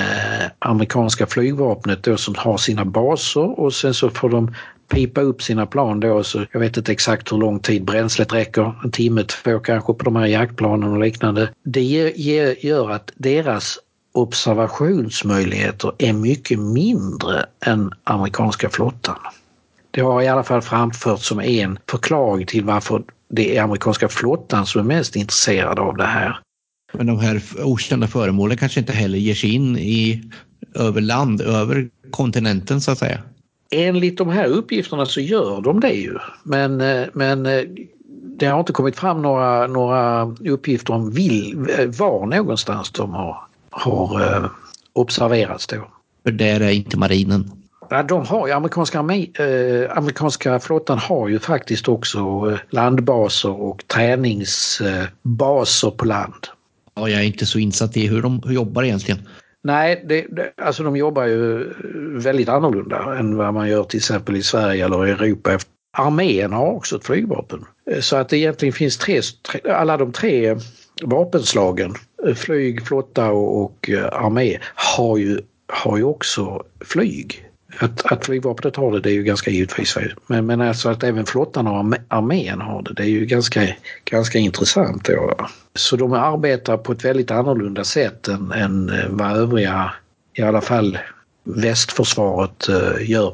amerikanska flygvapnet då som har sina baser och sen så får de pipa upp sina plan då så jag vet inte exakt hur lång tid bränslet räcker, en timme, två kanske på de här jaktplanen och liknande. Det gör att deras observationsmöjligheter är mycket mindre än amerikanska flottan. Det har i alla fall framförts som en förklaring till varför det är amerikanska flottan som är mest intresserad av det här. Men de här okända föremålen kanske inte heller ger sig in i över land, över kontinenten så att säga? Enligt de här uppgifterna så gör de det ju. Men, eh, men eh, det har inte kommit fram några, några uppgifter om vil, var någonstans de har, har eh, observerats då. För där är inte marinen? Ja, de har ju, amerikanska, eh, amerikanska flottan har ju faktiskt också eh, landbaser och träningsbaser på land. Ja, jag är inte så insatt i hur de jobbar egentligen. Nej, det, det, alltså de jobbar ju väldigt annorlunda än vad man gör till exempel i Sverige eller i Europa. Armén har också ett flygvapen. Så att det egentligen finns tre, alla de tre vapenslagen, flyg, flotta och, och eh, armé, har ju, har ju också flyg. Att, att flygvapnet har det, det är ju ganska givetvis. Men, men alltså att även flottan och armén har det, det är ju ganska, ganska intressant. Då. Så de arbetar på ett väldigt annorlunda sätt än, än eh, vad övriga, i alla fall västförsvaret eh, gör.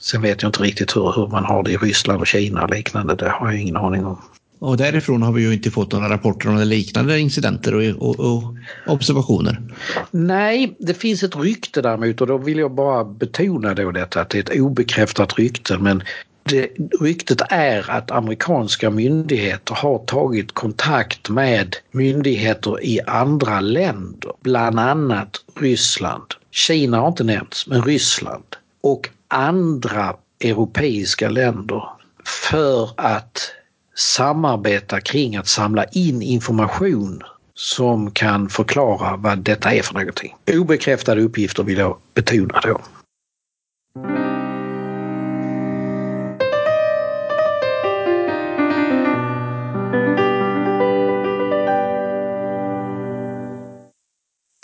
Sen vet jag inte riktigt hur, hur man har det i Ryssland och Kina och liknande, det har jag ingen aning om. Och därifrån har vi ju inte fått några rapporter om liknande incidenter och, och, och, observationer. Nej, det finns ett rykte däremot och då vill jag bara betona då detta att det är ett obekräftat rykte men det, ryktet är att amerikanska myndigheter har tagit kontakt med myndigheter i andra länder, bland annat Ryssland. Kina har inte nämnts, men Ryssland och andra europeiska länder för att samarbeta kring att samla in information som kan förklara vad detta är för någonting. Obekräftade uppgifter vill jag betona då.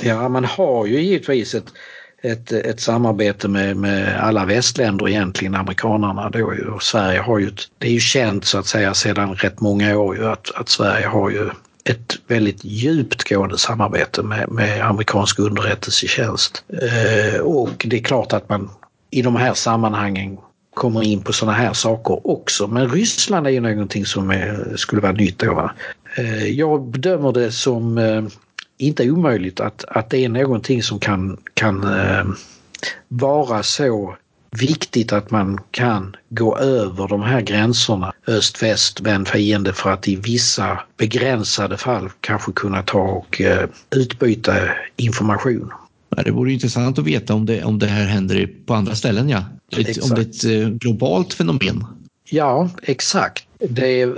Ja, man har ju givetvis ett ett, ett samarbete med, med alla västländer egentligen, amerikanarna då och Sverige har ju, det är ju känt så att säga sedan rätt många år ju att, att Sverige har ju ett väldigt djupt gående samarbete med, med amerikansk underrättelsetjänst. Eh, och det är klart att man i de här sammanhangen kommer in på sådana här saker också. Men Ryssland är ju någonting som är, skulle vara nytt då. Eh, jag bedömer det som eh, inte omöjligt att, att det är någonting som kan, kan eh, vara så viktigt att man kan gå över de här gränserna öst, väst, vän, fiende för att i vissa begränsade fall kanske kunna ta och eh, utbyta information. Det vore intressant att veta om det, om det här händer på andra ställen, ja. Ett, om det är ett eh, globalt fenomen. Ja, exakt. Det är,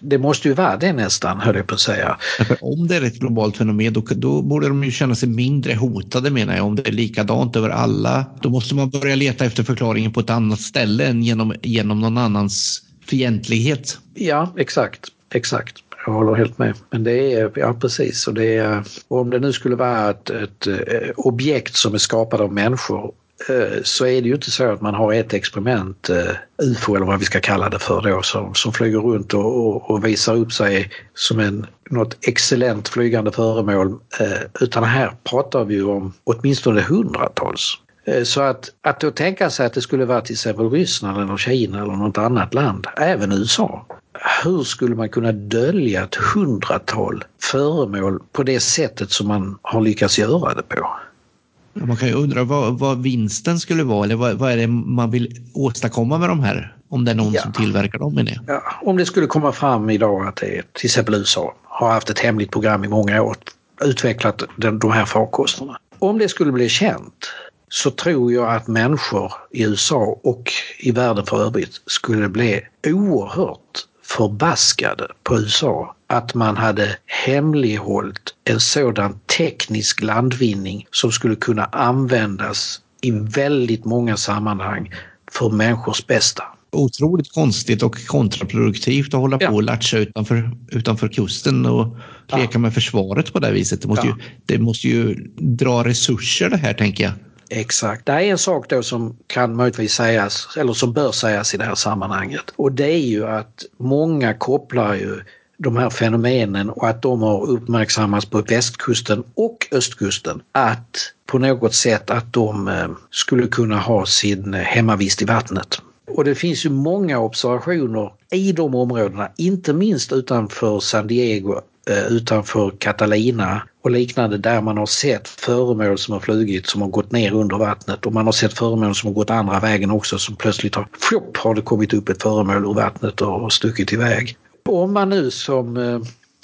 det måste ju vara det nästan, höll jag på att säga. om det är ett globalt fenomen då, då borde de ju känna sig mindre hotade menar jag. Om det är likadant över alla, då måste man börja leta efter förklaringen på ett annat ställe än genom, genom någon annans fientlighet. Ja, exakt. Exakt. Jag håller helt med. Men det är, ja precis, och det är, och om det nu skulle vara ett, ett, eh, objekt som är skapat av människor Eh, så är det ju inte så att man har ett experiment, eh, UFO eller vad vi ska kalla det för då, som, som flyger runt och, och, och visar upp sig som en, något excellent flygande föremål. Eh, utan här pratar vi ju om åtminstone hundratals. Så att, att då tänka sig att det skulle vara till exempel Ryssland eller Kina eller något annat land, även USA. Hur skulle man kunna dölja ett hundratal föremål på det sättet som man har lyckats göra det på? Man kan ju undra vad, vad vinsten skulle vara eller vad, vad, är det man vill åstadkomma med de här? Om det är någon ja. som tillverkar dem med det. Ja, om det skulle komma fram idag att det är till exempel USA har haft ett hemligt program i många år utvecklat den, de här farkosterna. Om det skulle bli känt så tror jag att människor i USA och i världen för övrigt skulle bli oerhört förbaskade på USA att man hade hemlighållit en sådan teknisk landvinning som skulle kunna användas i väldigt många sammanhang för människors bästa. Otroligt konstigt och kontraproduktivt att hålla ja. på och latcha utanför, utanför kusten och leka ja. med försvaret på det viset. Det måste, ja. ju, det måste ju dra resurser det här tänker jag. Exakt. Det är en sak då som kan möjligtvis sägas, eller som bör sägas i det här sammanhanget. Och det är ju att många kopplar ju de här fenomenen och att de har uppmärksammats på västkusten och östkusten. Att på något sätt att de eh, skulle kunna ha sin hemmavist i vattnet. Och det finns ju många observationer i de områdena, inte minst utanför San Diego utanför Catalina och liknande där man har sett föremål som har flugit som har gått ner under vattnet och man har sett föremål som har gått andra vägen också som plötsligt har, flopp, har det kommit upp ett föremål ur vattnet och stuckit iväg. Om man nu som eh,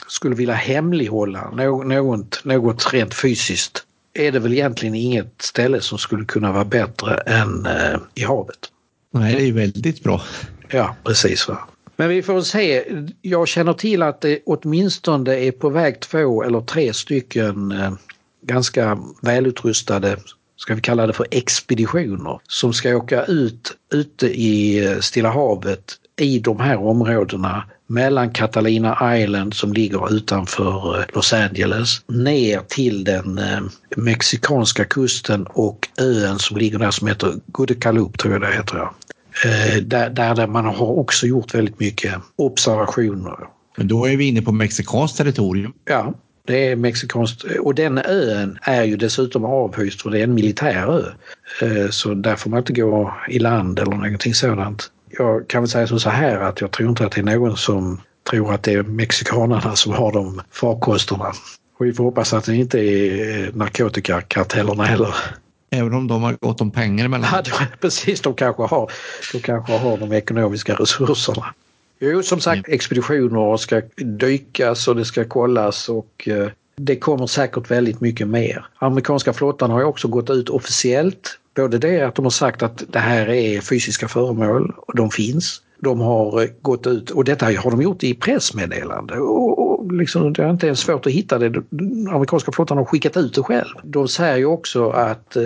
skulle vilja hemlighålla något, något rent fysiskt är det väl egentligen inget ställe som skulle kunna vara bättre än eh, i havet. Nej, det är väldigt bra. Ja, precis. Va? Men vi får se. Jag känner till att det åtminstone är på väg två eller tre stycken eh, ganska välutrustade ska vi kalla det för expeditioner som ska åka ut ute i eh, Stilla havet i de här områdena mellan Catalina Island som ligger utanför eh, Los Angeles ner till den mexikanska kusten och ön som ligger där som heter Gudecalup tror jag det heter. Eh, där, där man har också gjort väldigt mycket observationer. Men då är vi inne på mexikanskt territorium. Ja, det är mexikanskt och den ön är ju dessutom avhyst för det är en militär ö. Så där får man inte gå i land eller någonting sådant jag kan väl säga så här att jag tror inte att det är någon som tror att det är mexikanerna som har de farkosterna. Och vi får hoppas att det inte är narkotikakartellerna heller. Även om de har gått om pengar emellan? Ja, precis, de kanske har, de kanske har de ekonomiska resurserna. Jo, som sagt, expeditioner ska dykas och det ska kollas och eh, det kommer säkert väldigt mycket mer. Amerikanska flottan har ju också gått ut officiellt Både det att de har sagt att det här är fysiska föremål och de finns. De har eh, gått ut och detta har de gjort i pressmeddelande och, och liksom, det är inte ens svårt att hitta det. Den amerikanska flottan har skickat ut det själv. De säger ju också att eh,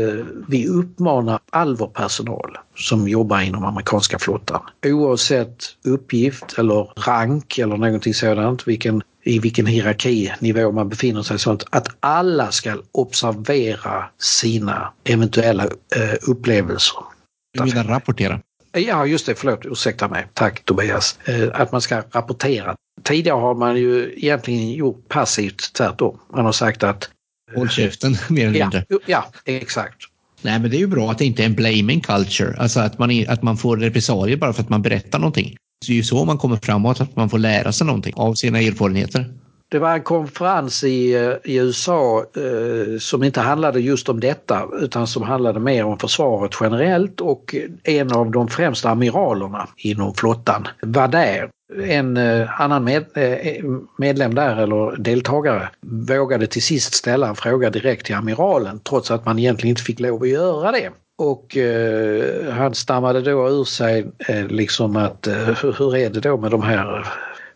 vi uppmanar all vår personal som jobbar inom amerikanska flottan oavsett uppgift eller rank eller någonting sådant, vilken i vilken hierarkinivå man befinner sig sånt att alla ska observera sina eventuella eh, upplevelser. Du menar rapportera? Ja, just det. Förlåt, ursäkta mig. Tack Tobias. Eh, att man ska rapportera. Tidigare har man ju egentligen gjort passivt tvärtom. Man har sagt att... Håll käften, mer eller mindre. Ja, ja, exakt. Nej, men det är ju bra att det inte är en blaming culture, alltså att man, att man får repressalier bara för att man berättar någonting. Det är ju så man kommer framåt, att man får lära sig någonting av sina erfarenheter. Det var en konferens i, eh, i USA eh, som inte handlade just om detta utan som handlade mer om försvaret generellt och en av de främsta amiralerna inom flottan var där. En eh, annan med, eh, medlem där eller deltagare vågade till sist ställa en fråga direkt till amiralen trots att man egentligen inte fick lov att göra det. Och eh, han stammade då ur sig eh, liksom att eh, hur är det då med de här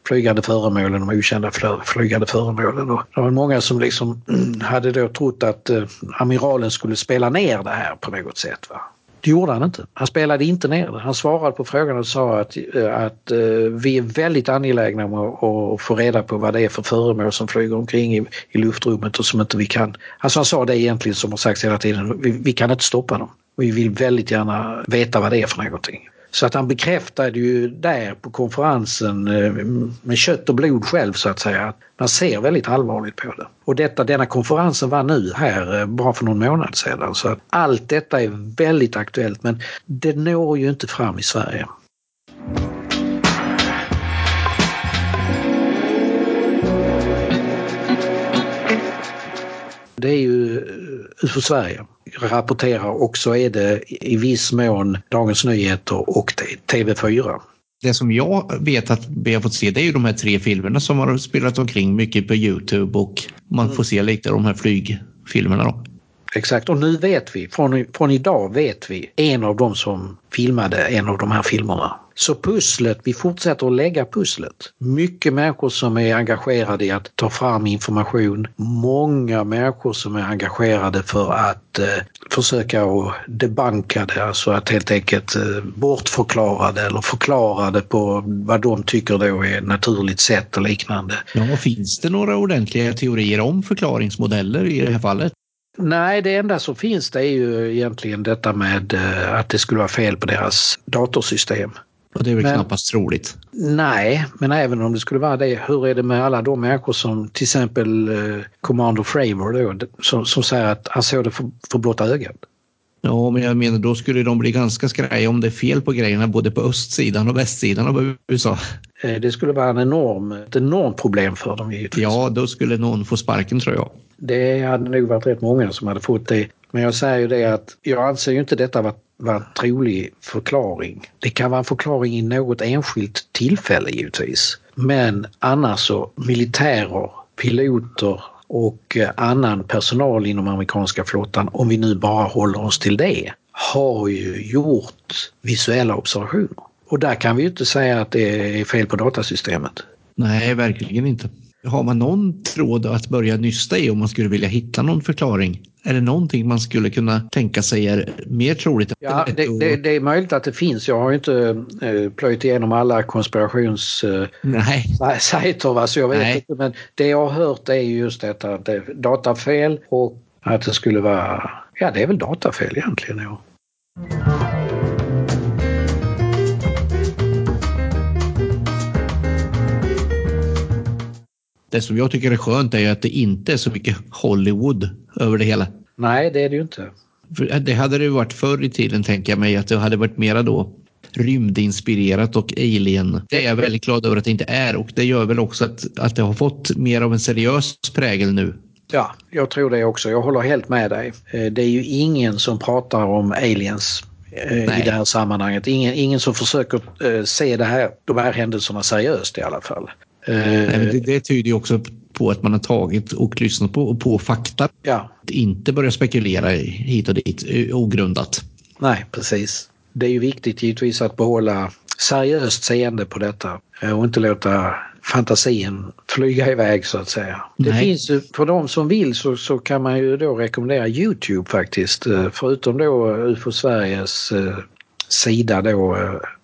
flygande föremålen, de okända flygande föremålen. Och det var många som liksom hade då trott att eh, amiralen skulle spela ner det här på något sätt. Va? Det gjorde han inte. Han spelade inte ner det. Han svarade på frågan och sa att, eh, att eh, vi är väldigt angelägna om att, att, få reda på vad det är för föremål som flyger omkring i, i luftrummet och som inte vi kan. Alltså han sa det egentligen som har sagts hela tiden. Vi, vi kan inte stoppa dem. Vi vill väldigt gärna veta vad det är för någonting. Så att han bekräftade ju där på konferensen eh, med kött och blod själv så att säga att man ser väldigt allvarligt på det. Och detta, denna konferensen var nu här eh, bara för någon månad sedan så att allt detta är väldigt aktuellt men det når ju inte fram i Sverige. Det är ju UFO Sverige rapporterar och så är det i viss mån Dagens Nyheter och TV4. Det som jag vet att vi har fått se det är ju de här tre filmerna som har spelat omkring mycket på Youtube och man får se lite av de här flygfilmerna då. Exakt och nu vet vi, från, från idag vet vi en av dem som filmade en av de här filmerna. Så pusslet, vi fortsätter att lägga pusslet. Mycket människor som är engagerade i att ta fram information. Många människor som är engagerade för att eh, försöka att debanka det, alltså att helt enkelt eh, bortförklara det eller förklara det på vad de tycker då är naturligt sätt och liknande. Ja, finns det några ordentliga teorier om förklaringsmodeller i det här fallet? Nej, det enda som finns det är ju egentligen detta med eh, att det skulle vara fel på deras datorsystem. Och det är väl men, knappast troligt? Nej, men även om det skulle vara det, hur är det med alla de människor som till exempel eh, Commander Fravor då, som, som säger att han såg det för, för blotta ögat? Ja, men jag menar då skulle de bli ganska skraja om det är fel på grejerna både på östsidan och västsidan av USA. Eh, det skulle vara en enorm, ett enormt problem för dem givetvis. Ja, då skulle någon få sparken tror jag. Det hade nog varit rätt många som hade fått det. Men jag säger ju det att jag anser ju inte detta vara vara en trolig förklaring. Det kan vara en förklaring i något enskilt tillfälle givetvis. Men annars så militärer, piloter och eh, annan personal inom amerikanska flottan, om vi nu bara håller oss till det, har ju gjort visuella observationer. Och där kan vi ju inte säga att det är fel på datasystemet. Nej, verkligen inte. Har man någon tråd att börja nysta i om man skulle vilja hitta någon förklaring? Är det någonting man skulle kunna tänka sig är mer troligt? Ja, det, det, det är möjligt att det finns. Jag har ju inte eh, plöjt igenom alla konspirationssajter eh, så jag vet Nej. inte. Men det jag har hört är just detta att det är datafel och att det skulle vara, ja det är väl datafel egentligen. Ja. Det som jag tycker är skönt är att det inte är så mycket Hollywood över det hela. Nej, det är det ju inte. För det hade det varit förr i tiden tänker jag mig att det hade varit mera då rymdinspirerat och alien. Det är jag väldigt glad över att det inte är och det gör väl också att, att det har fått mer av en seriös prägel nu. Ja, jag tror det också. Jag håller helt med dig. Eh, det är ju ingen som pratar om aliens eh, Nej. i det här sammanhanget. Ingen, ingen som försöker eh, se det här, de här händelserna seriöst i alla fall. Nej, det, det tyder ju också på att man har tagit och lyssnat på, på fakta. Ja. Inte börja spekulera hit och dit ogrundat. Nej, precis. Det är ju viktigt givetvis att behålla seriöst seende på detta och inte låta fantasin flyga iväg så att säga. Nej. Det finns för de som vill så, så kan man ju då rekommendera Youtube faktiskt. Förutom då UFO Sveriges eh, sida då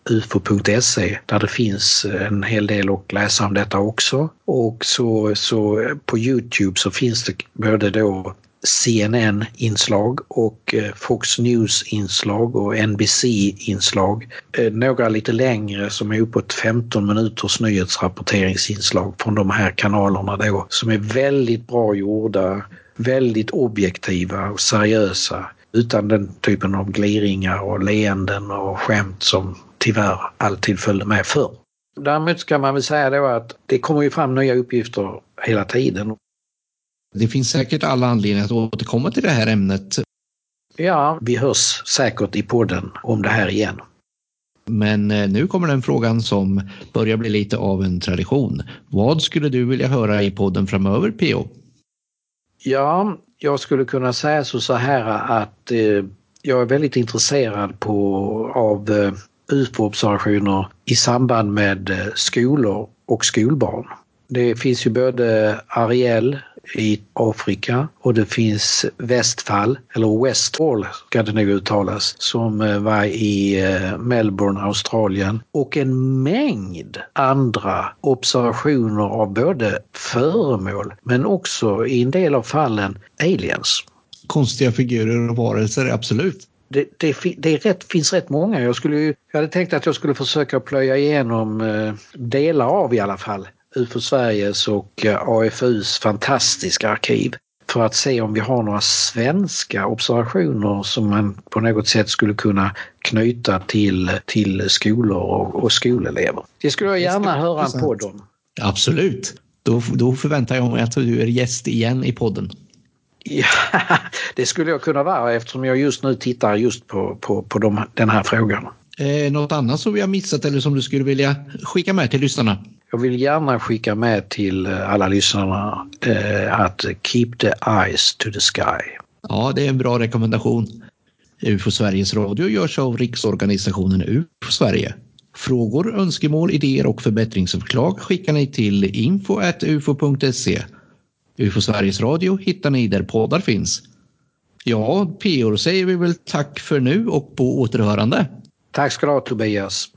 ufo.se där det finns eh, en hel del att läsa om detta också. Och så, så eh, på Youtube så finns det både då CNN-inslag och eh, Fox News-inslag och NBC-inslag. Några lite längre som är uppåt 15 minuters nyhetsrapporteringsinslag från de här kanalerna då som är väldigt bra gjorda, väldigt objektiva och seriösa utan den typen av gliringar och leenden och skämt som tyvärr alltid följde med förr. Däremot ska man väl säga då att det kommer ju fram nya uppgifter hela tiden. Det finns säkert alla anledningar att återkomma till det här ämnet. Ja, vi hörs säkert i podden om det här igen. Men eh, nu kommer den frågan som börjar bli lite av en tradition. Vad skulle du vilja höra i podden framöver, P.O.? Ja, jag skulle kunna säga så, så här att eh, jag är väldigt intresserad på, av eh, UFO-observationer i samband med eh, skolor och skolbarn. Det finns ju både Ariel i Afrika och det finns Westfall, eller Westfall ska det nog uttalas, som eh, var i eh, Melbourne, Australien och en mängd andra observationer av både föremål men också i en del av fallen aliens. Konstiga figurer och varelser, absolut det, det, det rätt, finns rätt många. Jag, skulle jag hade tänkt att jag skulle försöka plöja igenom eh, delar av i alla fall UFO Sveriges och eh, AFUs fantastiska arkiv för att se om vi har några svenska observationer som man på något sätt skulle kunna knyta till, till skolor och, och skolelever. Det skulle jag gärna höra en podd om. Absolut. Då, då förväntar jag mig att du är gäst igen i podden. Ja, det skulle jag kunna vara eftersom jag just nu tittar just på, på, på de, den här frågan. Eh, något annat som vi har missat eller som du skulle vilja skicka med till lyssnarna? Jag vill gärna skicka med till eh, alla lyssnarna eh, att keep the eyes to the sky. Ja, det är en bra rekommendation. UFO Sveriges Radio görs av Riksorganisationen UFO Sverige. Frågor, önskemål, idéer och förbättringsförslag skickar ni till info.ufo.se UFO Sveriges Radio hittar ni där poddar finns. Ja, PO, säger vi väl tack för nu och på återhörande. Tack ska du ha Tobias.